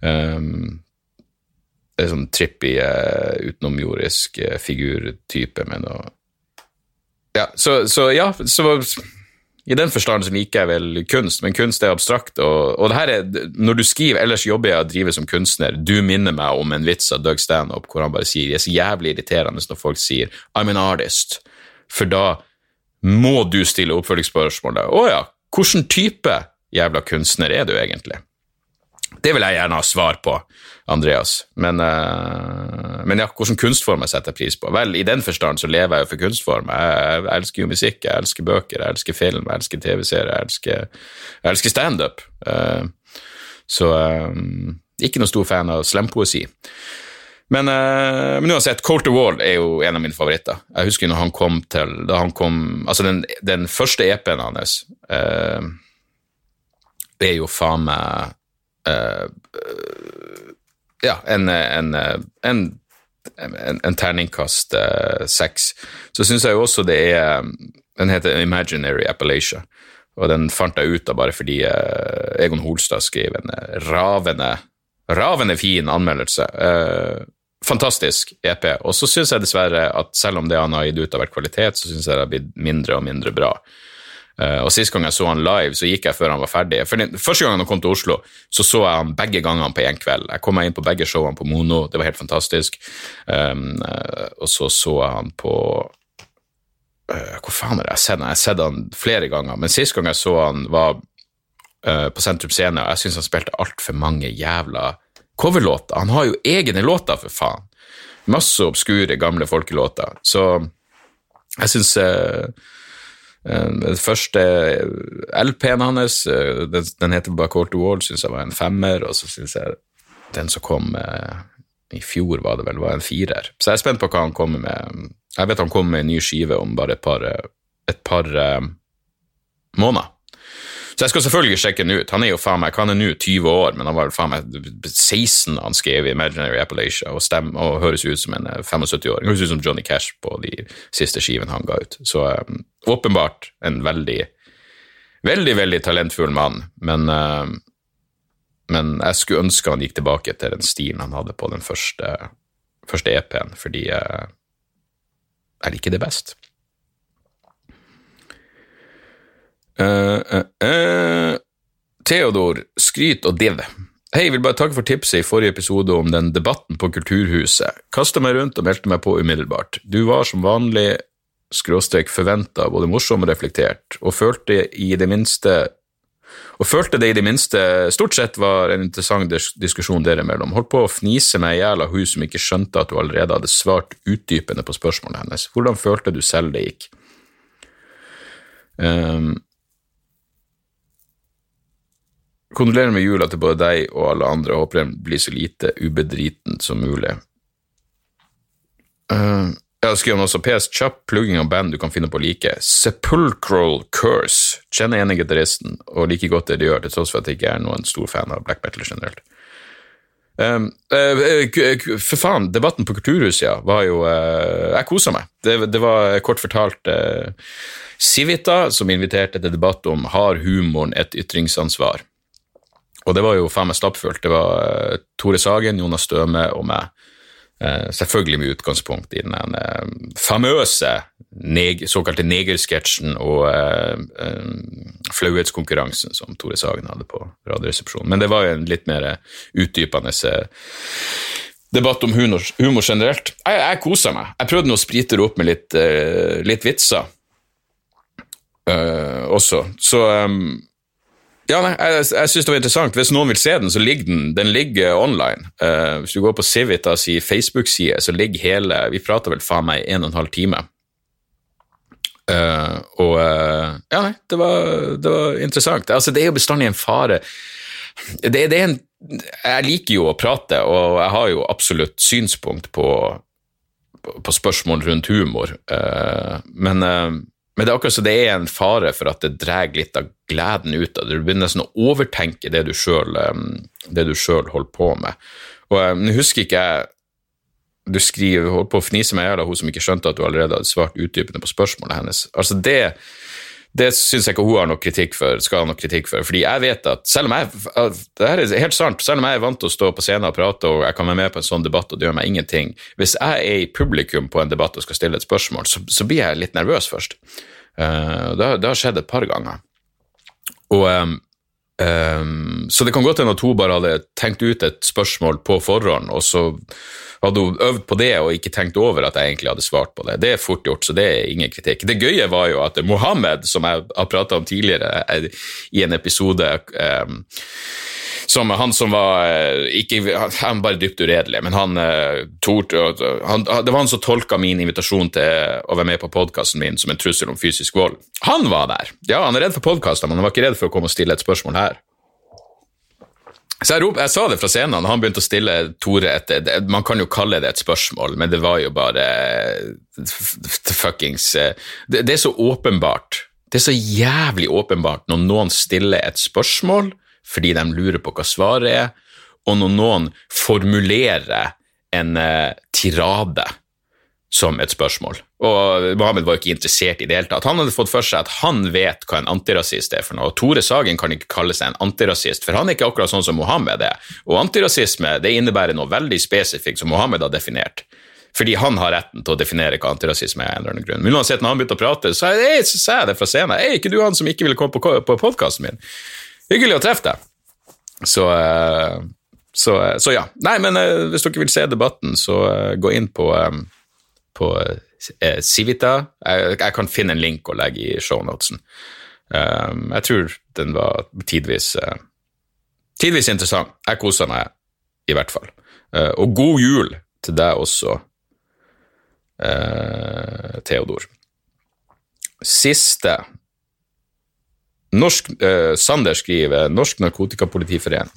Um, det er sånn trippy, uh, utenomjordisk uh, figurtype med noe Ja, så, så ja, så i den forstand så liker jeg vel kunst, men kunst er abstrakt. Og, og det her er, når du skriver 'ellers jobber jeg og driver som kunstner', du minner meg om en vits av Doug Stanhope hvor han bare sier det er så jævlig irriterende når folk sier 'I'm an artist', for da må du stille oppfølgingsspørsmålet 'Å ja, hvilken type jævla kunstner er du egentlig?' Det vil jeg gjerne ha svar på, Andreas. Men, uh, men ja, hvilken kunstform jeg setter pris på? Vel, i den forstand så lever jeg jo for kunstform. Jeg, jeg, elsker jo musikk, jeg elsker bøker, jeg elsker film, jeg elsker TV-serier, jeg elsker, jeg elsker standup. Uh, så um, ikke noen stor fan av slempoesi. Men, uh, men uansett, Colter Wall er jo en av mine favoritter. Jeg husker når han kom til da han kom, Altså, den, den første EP-en hans uh, er jo faen meg uh, Ja, en, en, en, en terningkast uh, seks. Så syns jeg jo også det er Den heter Imaginary Appalachia. Og den fant jeg ut av bare fordi uh, Egon Holstad skrev en ravende, ravende fin anmeldelse. fantastisk EP. Og så syns jeg dessverre at selv om det han har gitt ut, har vært kvalitet, så syns jeg det har blitt mindre og mindre bra. Uh, og Sist gang jeg så han live, så gikk jeg før han var ferdig. Første gang han kom til Oslo, så så jeg han begge gangene på én kveld. Jeg kom meg inn på begge showene på Mono, det var helt fantastisk. Um, uh, og så så jeg han på uh, Hvor faen har jeg sett han? Jeg har sett han flere ganger, men sist gang jeg så han, var på Sentrum Scene, og jeg syns han spilte altfor mange jævla coverlåter. Han har jo egne låter, for faen. Masse obskure, gamle folkelåter. Så jeg syns Eh, den første LP-en hans, eh, den, den heter bare to Wall, syns jeg var en femmer, og så syns jeg den som kom eh, i fjor, var det vel, var en firer. Så jeg er spent på hva han kommer med. Jeg vet han kommer med en ny skive om bare et par, et par måneder. Så jeg skal selvfølgelig sjekke den ut. Han er jo faen meg, han er nå 20 år, men han var faen meg 16 da han skrev i Imaginary Appalachia og, stem, og høres ut som en 75-åring. Eh, høres ut som Johnny Cash på de siste skivene han ga ut. Så um, åpenbart en veldig, veldig, veldig talentfull mann, men uh, men jeg skulle ønske han gikk tilbake til den stilen han hadde på den første, første EP-en, fordi uh, jeg liker det best. Uh, uh, uh. Theodor, skryt og div. Hei, vil bare takke for tipset i forrige episode om den debatten på Kulturhuset. Kasta meg rundt og meldte meg på umiddelbart. Du var som vanlig skråstrek forventa både morsom og reflektert, og følte i det minste og følte det i det minste stort sett var en interessant diskusjon dere imellom. Holdt på å fnise meg i hjel av hun som ikke skjønte at du allerede hadde svart utdypende på spørsmålet hennes. Hvordan følte du selv det gikk? Um, Kondolerer med jula til både deg og alle andre, og håper den blir så lite ubedriten som mulig. Uh, jeg har skrevet også PS Chop, plugging av band du kan finne på å like. Sepulchral Curse. Kjenner ene gitaristen og liker godt det de gjør, til tross for at jeg ikke er noen stor fan av black metal generelt. Um, uh, for faen, debatten på Kulturhuset, ja, var jo uh, Jeg kosa meg. Det, det, var kort fortalt uh, som inviterte til debatt om har humoren et ytringsansvar. Og det var jo faen meg stappfullt. Det var uh, Tore Sagen, Jonas Støme og meg. Uh, selvfølgelig med utgangspunkt i den uh, famøse neg såkalte negersketsjen og flauhetskonkurransen som Tore Sagen hadde på Radioresepsjonen. Men det var jo en litt mer utdypende debatt om humor, humor generelt. Jeg, jeg kosa meg. Jeg prøvde å sprite det opp med litt, litt vitser også. Så um, ja, nei, jeg, jeg syns det var interessant. Hvis noen vil se den, så ligger den den ligger online. Uh, hvis du går på Civitas i Facebook-side, så ligger hele Vi prater vel faen meg en og en halv time. Uh, og uh, Ja, nei, det var, det var, interessant. Altså, det er jo bestandig en fare det, det, en Jeg liker jo å prate, og jeg har jo absolutt synspunkt på, på spørsmål rundt humor, men men det er akkurat så det er en fare for at det drar litt av gleden ut av det. Du begynner nesten å overtenke det du sjøl holder på med. Og Nå husker ikke jeg Du skriver holdt på å fnise meg i hjel av hun som ikke skjønte at du allerede hadde svart utdypende på spørsmålet hennes. Altså det det syns jeg ikke hun har noe kritikk for, skal ha noe kritikk for. Fordi jeg vet at selv om jeg det her er helt sant, selv om jeg er vant til å stå på scenen og prate og jeg kan være med på en sånn debatt og det gjør meg ingenting Hvis jeg er i publikum på en debatt og skal stille et spørsmål, så, så blir jeg litt nervøs først. Uh, det, det, har skjedd et par ganger. Og um, um, Så det kan godt hende at hun bare hadde tenkt ut et spørsmål på forhånd, og så hadde hun øvd på det og ikke tenkt over at jeg egentlig hadde svart på det. Det er fort gjort, så det er ingen kritikk. Det gøye var jo at Mohammed, som jeg har prata om tidligere i en episode um, som han som var eh, ikke, Han bare dypt uredelig, men han eh, torde Det var han som tolka min invitasjon til å være med på podkasten min som en trussel om fysisk vold. Han var der! Ja, han er redd for podkaster, men han var ikke redd for å komme og stille et spørsmål her. Så jeg, rop, jeg, sa det fra scenen, han begynte å stille Tore et, Man kan jo kalle det et spørsmål, men det var jo bare fuckings det, det, er så åpenbart. Det er så jævlig åpenbart når noen stiller et spørsmål fordi de lurer på hva svaret er, og når noen formulerer en uh, tirade som et spørsmål. Og Mohammed var ikke interessert i det hele tatt. Han hadde fått for seg at han vet hva en antirasist er for noe. og Tore Sagen kan ikke kalle seg en antirasist, for han er ikke akkurat sånn som Mohammed er. Og antirasisme det innebærer noe veldig spesifikt som Mohammed har definert. Fordi han har retten til å definere hva antirasisme er. en eller annen grunn. Men uansett, når han begynte å prate, så sa jeg det fra scenen. Er ikke du han som ikke ville komme på, på podkasten min? Hyggelig å treffe deg. Så, eh, så, eh, så, ja. Nei, men eh, hvis dere vil se debatten, så gå inn på, på Civita. Jeg, jeg, kan finne en link og legge i shownotesen. Jeg tror den var tidvis, tidvis interessant. Jeg kosa meg, i hvert fall. Og god jul til deg også, Theodor. Siste Norsk, eh, Sander skriver Norsk Narkotikapolitiforening.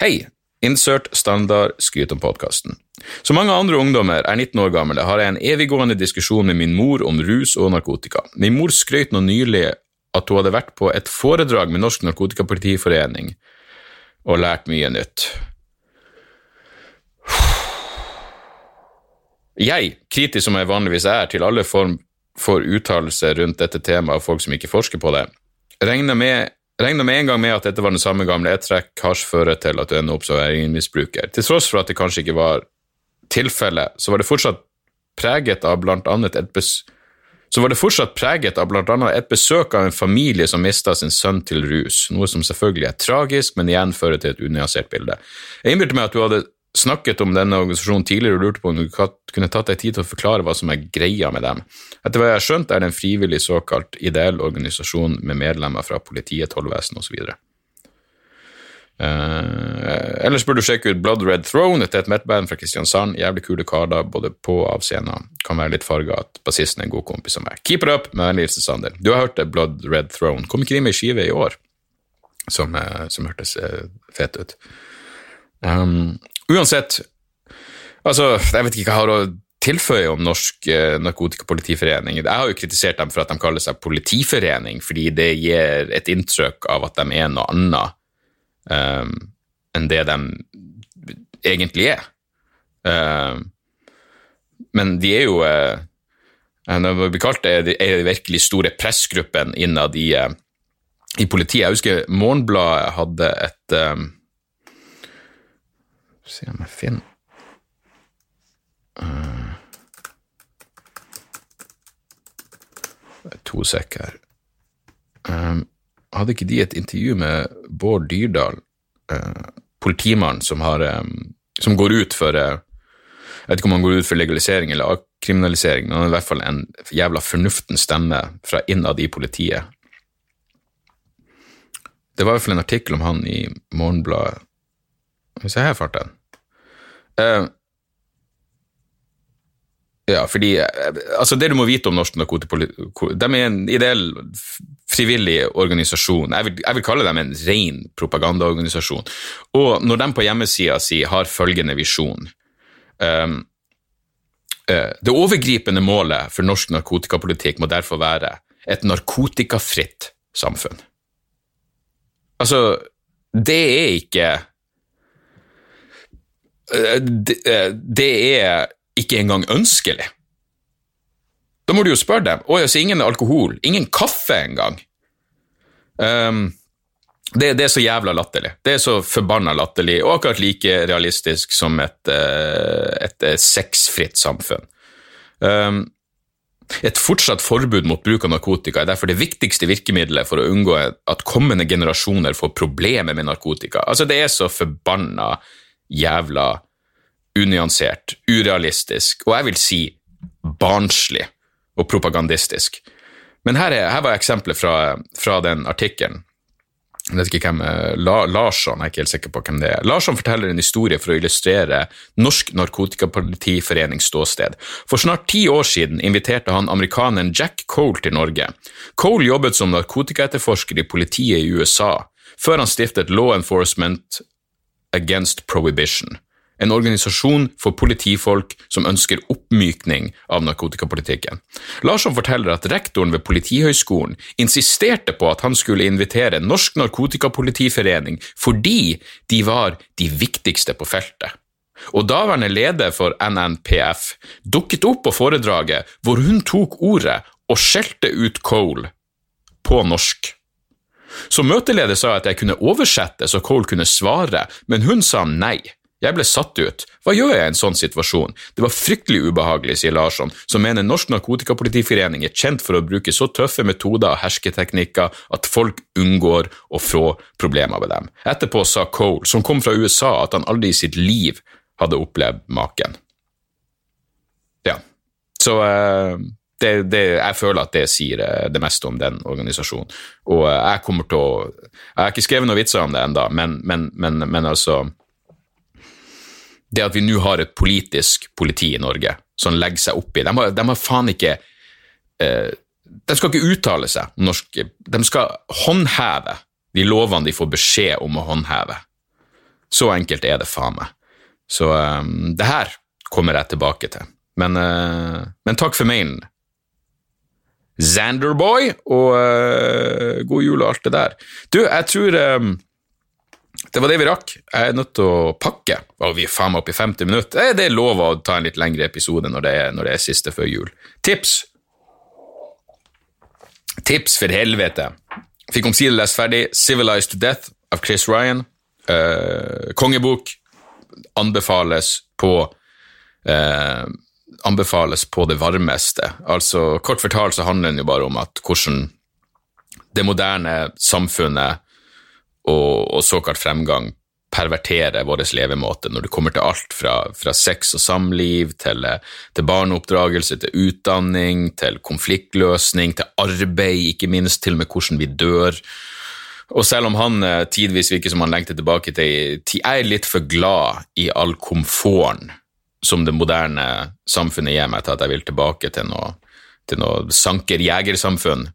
Hei! Insert standard skryt om podkasten. Som mange andre ungdommer er 19 år gamle, har jeg en eviggående diskusjon med min mor om rus og narkotika. Min mor skrøt nå nylig at hun hadde vært på et foredrag med Norsk Narkotikapolitiforening og lært mye nytt. Jeg, kritisk som jeg vanligvis er til alle form for uttalelser rundt dette temaet og folk som ikke forsker på det, regner med med en gang med at dette var den samme gamle ett-trekk, hasj fører til at du ender opp som heroinmisbruker. Til tross for at det kanskje ikke var tilfellet, så var det fortsatt preget av blant annet et bes så var det fortsatt preget av blant et besøk av en familie som mista sin sønn til rus, noe som selvfølgelig er tragisk, men igjen fører til et unyansert bilde. Jeg innbilte meg at du hadde snakket om denne organisasjonen tidligere og lurte på om du kunne tatt deg tid til å forklare hva som er greia med dem. Etter hva jeg har skjønt, er det en frivillig såkalt ideell organisasjon med medlemmer fra politiet, tollvesenet osv. Uh, ellers burde du sjekke ut Blood Red Throne, et metal-band fra Kristiansand. Jævlig kule karer, både på og av scenen. Kan være litt farga at bassisten er en god kompis av meg. Keep it up! Med vennlig hilsen Sander. Du har hørt det, Blood Red Throne. Kom ikke de med skive i år? Som, uh, som hørtes uh, fet ut. Um, Uansett, altså, jeg vet ikke hva jeg har å tilføye om Norsk eh, Narkotikapolitiforening. Jeg har jo kritisert dem for at de kaller seg politiforening, fordi det gir et inntrykk av at de er noe annet um, enn det de egentlig er. Um, men de er jo uh, Når vi blir kalt det, er de virkelig store pressgruppen innad i, uh, i politiet. Jeg husker Morgenbladet hadde et um, Se om jeg finner uh, To sek her. Um, hadde ikke de et intervju med Bård Dyrdal, uh, politimannen som, um, som går ut for uh, Jeg vet ikke om han går ut for legalisering eller avkriminalisering, men han er i hvert fall en jævla fornuftens stemme fra innad i politiet. Det var i hvert fall en artikkel om han i Morgenbladet. Jeg har farten Uh, ja, fordi altså Det du må vite om Norsk Narkotikapolitikk De er en ideell, frivillig organisasjon. Jeg vil, jeg vil, kalle dem en ren propagandaorganisasjon. Og når de på hjemmesida si har følgende visjon um, uh, Det overgripende målet for norsk narkotikapolitikk må derfor være et narkotikafritt samfunn. Altså, det er ikke Eh, eh, det er ikke engang ønskelig. Da må du jo spørre dem. Å, så ingen alkohol, ingen kaffe engang. Um, det, det, er så jævla latterlig. Det er så forbanna latterlig, og akkurat like realistisk som et, eh, et sexfritt samfunn. Um, et fortsatt forbud mot bruk av narkotika er derfor det viktigste virkemidlet for å unngå at kommende generasjoner får problemer med narkotika. Altså, det er så forbanna jævla unyansert, urealistisk og jeg vil si barnslig og propagandistisk. Men her, er, her var eksempelet fra, fra den artikkelen. Jeg vet ikke hvem eh, La, Larsson, jeg er ikke helt sikker på hvem det er. Larsson forteller en historie for å illustrere Norsk Narkotikapolitiforenings ståsted. For snart ti år siden inviterte han amerikaneren Jack Cole til Norge. Cole jobbet som narkotikaetterforsker i politiet i USA, før han stiftet Law Enforcement Against Prohibition, en organisasjon for politifolk som ønsker oppmykning av narkotikapolitikken. Larsson forteller at rektoren ved Politihøgskolen insisterte på at han skulle invitere Norsk Narkotikapolitiforening fordi de var de viktigste på feltet. Og daværende leder for NNPF dukket opp på foredraget hvor hun tok ordet og skjelte ut Cole på norsk. Som møteleder sa at jeg kunne oversette så Cole kunne svare, men hun sa nei. Jeg ble satt ut. Hva gjør jeg i en sånn situasjon? Det var fryktelig ubehagelig, sier Larsson, som mener Norsk Narkotikapolitiforening er kjent for å bruke så tøffe metoder og hersketeknikker at folk unngår å få problemer med dem. Etterpå sa Cole, som kom fra USA, at han aldri i sitt liv hadde opplevd maken. Ja, så uh, det, det, jeg føler at det sier eh, det meste om den organisasjonen. Og eh, jeg kommer til å Jeg har ikke skrevet noen vitser om det ennå, men, men, men, men, altså Det at vi nå har et politisk politi i Norge som legger seg opp i De har, de har faen ikke eh, De skal ikke uttale seg om norsk De skal håndheve de lovene de får beskjed om å håndheve. Så enkelt er det faen meg. Så det her kommer jeg tilbake til. Men, men takk for mailen. Zanderboy, og uh, god jul og alt det der. Du, jeg tror um, det var det vi rakk. Jeg er nødt til å pakke. Og vi er faen meg oppe i 50 minutter. Det er lov å ta en litt lengre episode når det er, når det er siste før jul. Tips! Tips, for helvete. Fikk omsider lest ferdig Civilized to Death av Chris Ryan. Uh, kongebok anbefales på uh, anbefales på det varmeste. Altså, Kort fortalt så handler den jo bare om at hvordan det moderne samfunnet og, og såkalt fremgang perverterer vår levemåte når det kommer til alt fra, fra sex og samliv, til, til, barneoppdragelse, til utdanning, til konfliktløsning, til arbeid, ikke minst, til og med hvordan vi dør. Og selv om han eh, tidvis virker som han lengter tilbake til Jeg er litt for glad i all komforten som det moderne samfunnet gir meg, til at jeg vil tilbake til noe, til noe sanker-jegersamfunn.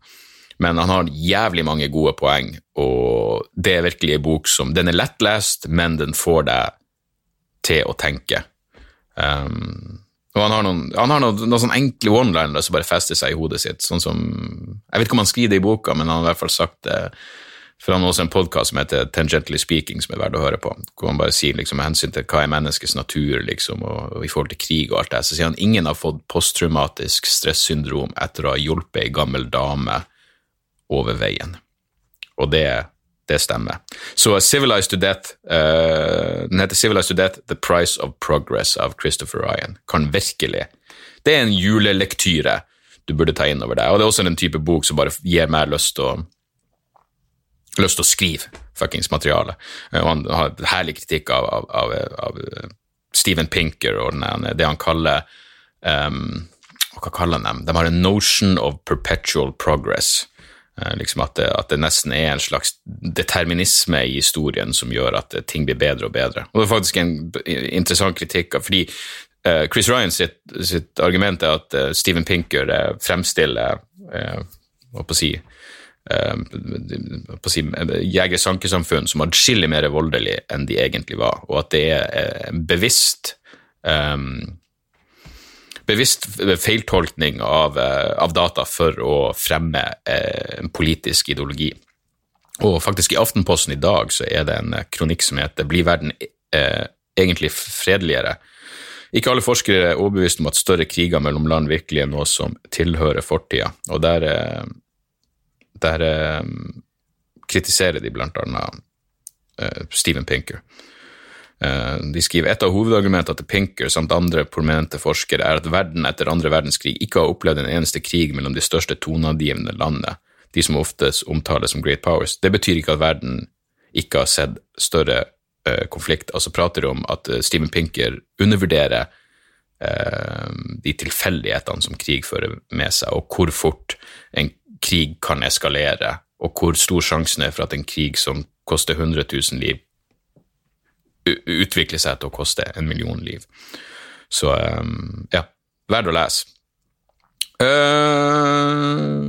Men han har jævlig mange gode poeng, og det er virkelig en bok som Den er lettlest, men den får deg til å tenke. Um, og han har noen, han har noen, noen sånne enkle one-linere som bare fester seg i hodet sitt. sånn som, Jeg vet ikke om han skriver det i boka, men han har i hvert fall sagt det. For han har også en podkast som heter Tangently Speaking, som er verdt å høre på. Hvor han bare sier liksom, med hensyn til hva er menneskets natur, liksom, og, og, i forhold til krig og alt det, så sier han ingen har fått posttraumatisk stressyndrom etter å ha hjulpet ei gammel dame over veien. Og det, det stemmer. Så Civilized to Death, uh, den heter Civilized to Death, The Price of Progress av Christopher Ryan, kan virkelig Det er en julelektyre du burde ta inn over deg, og det er også en type bok som bare gir meg lyst til å lyst til å skrive fuckings materiale. Uh, og han har herlig kritikk av, av, av, av uh, Steven Pinker og denne, det han kaller um, Hva kaller han dem? De har en notion of perpetual progress. Eh, liksom at det, at det, nesten er en slags determinisme i historien som gjør at ting blir bedre og bedre. Og Det er faktisk en interessant kritikk, fordi uh, Chris Ryan sitt, sitt, argument er at uh, Steven Pinker uh, fremstiller hva på å si, på å si jeger-sankesamfunn som adskillig mer voldelig enn de egentlig var, og at det er bevisst um, bevisst feiltolkning av, eh, av, data for å fremme eh, en politisk ideologi. Og faktisk i Aftenposten i dag så er det en eh, kronikk som heter 'Blir verden eh, egentlig fredeligere?' Ikke alle forskere er overbevist om at større kriger mellom land virkelig er noe som tilhører fortida, og der, der kritiserer de blant annet Steven Pinker. Eh, de skriver et av hovedargumentene til Pinker samt andre prominente forskere er at verden etter andre verdenskrig ikke har opplevd en eneste krig mellom de største toneangivende landene, de som oftest omtales som great powers. Det betyr ikke at verden ikke har sett større uh, konflikt. Altså prater de om at uh, Steven Pinker undervurderer uh, de tilfeldighetene som krig fører med seg, og hvor fort en krig kan eskalere, og hvor stor sjansen er for at en krig som koster 100 000 liv, utvikler seg til å koste en million liv. Så um, ja, verdt å lese. Uh,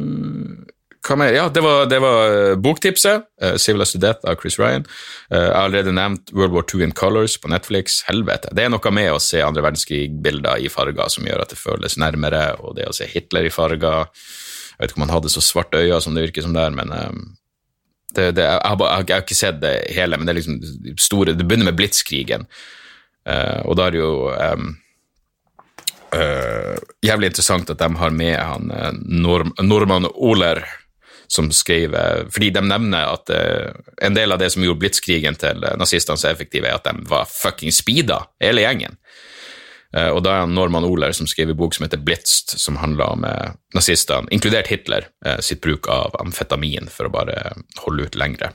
hva mer? Ja, det var, det var uh, boktipset. Uh, 'Civilized to Death' av Chris Ryan. Uh, jeg har allerede nevnt World War II in Colors på Netflix. Helvete. Det er noe med å se andre verdenskrig-bilder i farger som gjør at det føles nærmere, og det å se Hitler i farger Jeg vet ikke om han hadde så svarte øyne som det virker som der, men um, det, det, jeg, har, jeg, har, ikke sett det hele, men det er liksom store Det begynner med blitskrigen, uh, og da er det jo um, uh, jævlig interessant at de har med han uh, Norm, Norman Oler, som skrev Fordi de nevner at en del av det som gjorde blitskrigen til nazistene så effektive, er at de var fucking speeda, hele gjengen. Eh, og da er Norman Oler som skriver bok som heter Blitzt, som handler om eh, nazistene, inkludert Hitler, eh, sitt bruk av amfetamin for å bare holde ut lengre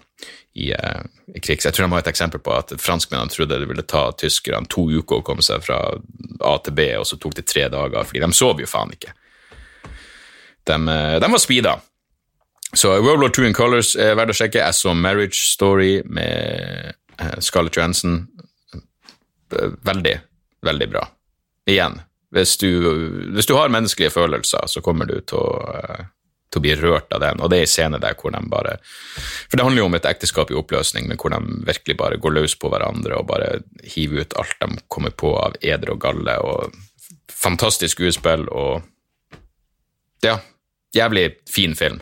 i, i Så Jeg tror de har et eksempel på at franskmennene trodde det ville ta tyskerne to uker å komme seg fra A til B, og så tok det tre dager, fordi de sov jo faen ikke. De, de var speeda. Så World War II in Colors er verdt å sjekke. Jeg så Marriage Story med Scarlett Johansen. Veldig, veldig bra igjen, hvis du, hvis du, har menneskelige følelser, så kommer du til å, eh, til å bli rørt av den. Og det er en scene der hvor de bare For det handler jo om et ekteskap i oppløsning, men hvor de virkelig bare går løs på hverandre og bare hiver ut alt de kommer på av eder og galle. og Fantastisk skuespill og Ja, jævlig fin film.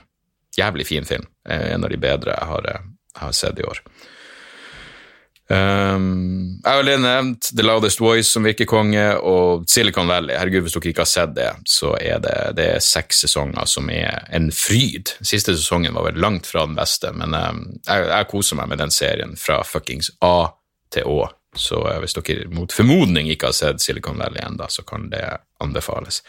Jævlig fin film. En av de bedre jeg har, jeg har sett i år. Um, jeg har allerede nevnt The Loudest Voice som virker konge, og Silicon Valley. Herregud, Hvis dere ikke har sett det, så er det, det er seks sesonger som er en fryd. Siste sesongen var vel langt fra den beste, men um, jeg, jeg, koser meg med den serien fra fuckings A til Å. Så uh, hvis dere mot formodning ikke har sett Silicon Valley ennå, så kan det anbefales.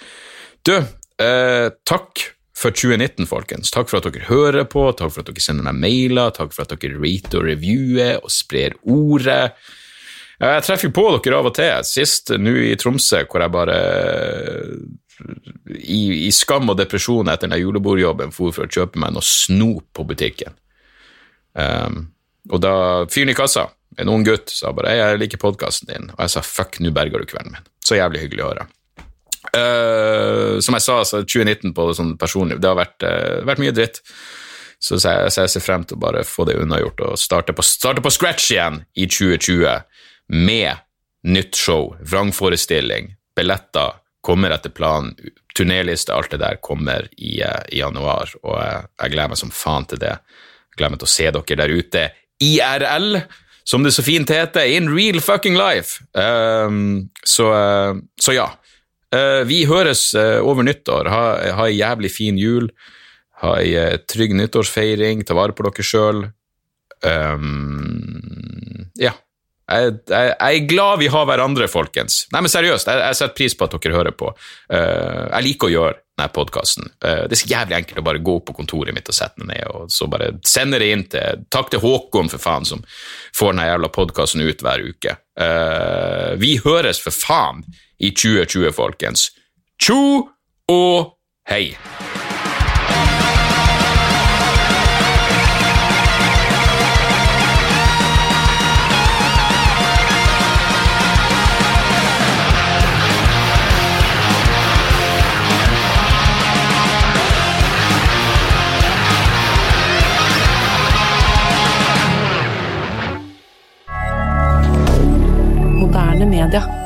Du, uh, takk for 2019, folkens. Takk for at dere hører på, takk for at dere sender meg mailer, takk for at dere rater og reviewer og sprer ordet. Jeg treffer jo på dere av og til. Sist nå i Tromsø, hvor jeg bare i, i skam og depresjon etter den julebordjobben for å kjøpe meg noe snop på butikken. Um, og da fyren i kassa, en ung gutt, sa bare 'jeg liker podkasten din', og jeg sa 'fuck, nå berger du kvelden min'. Så jævlig hyggelig å høre. Uh, som jeg sa, så 2019 på det sånn personlig, det har vært, uh, vært mye dritt. Så, så, jeg, så, jeg, ser frem til å bare få det unnagjort og starte på, starte på scratch igjen i 2020 med nytt show, vrangforestilling, billetter kommer etter planen, turnéliste, alt det der kommer i, uh, i januar, og jeg gleder meg som faen til det. Jeg gleder meg til å se dere der ute IRL, som det så fint heter, in real fucking life. Um, så, så ja. Uh, vi høres uh, over nyttår. Ha, ha ei jævlig fin jul. Ha ei uh, trygg nyttårsfeiring. Ta vare på dere sjøl. Um, ja. Jeg, jeg, jeg, er glad vi har hverandre, folkens. Nei, men seriøst, jeg, jeg setter pris på at dere hører på. jeg liker å gjøre denne podkasten. det er så jævlig enkelt å bare gå opp på kontoret mitt og sette den ned, og så bare sende det inn til Takk til Håkon, for faen, som får denne jævla podkasten ut hver uke. vi høres, for faen! I 2020, folkens. Tjo og hei! moderne media.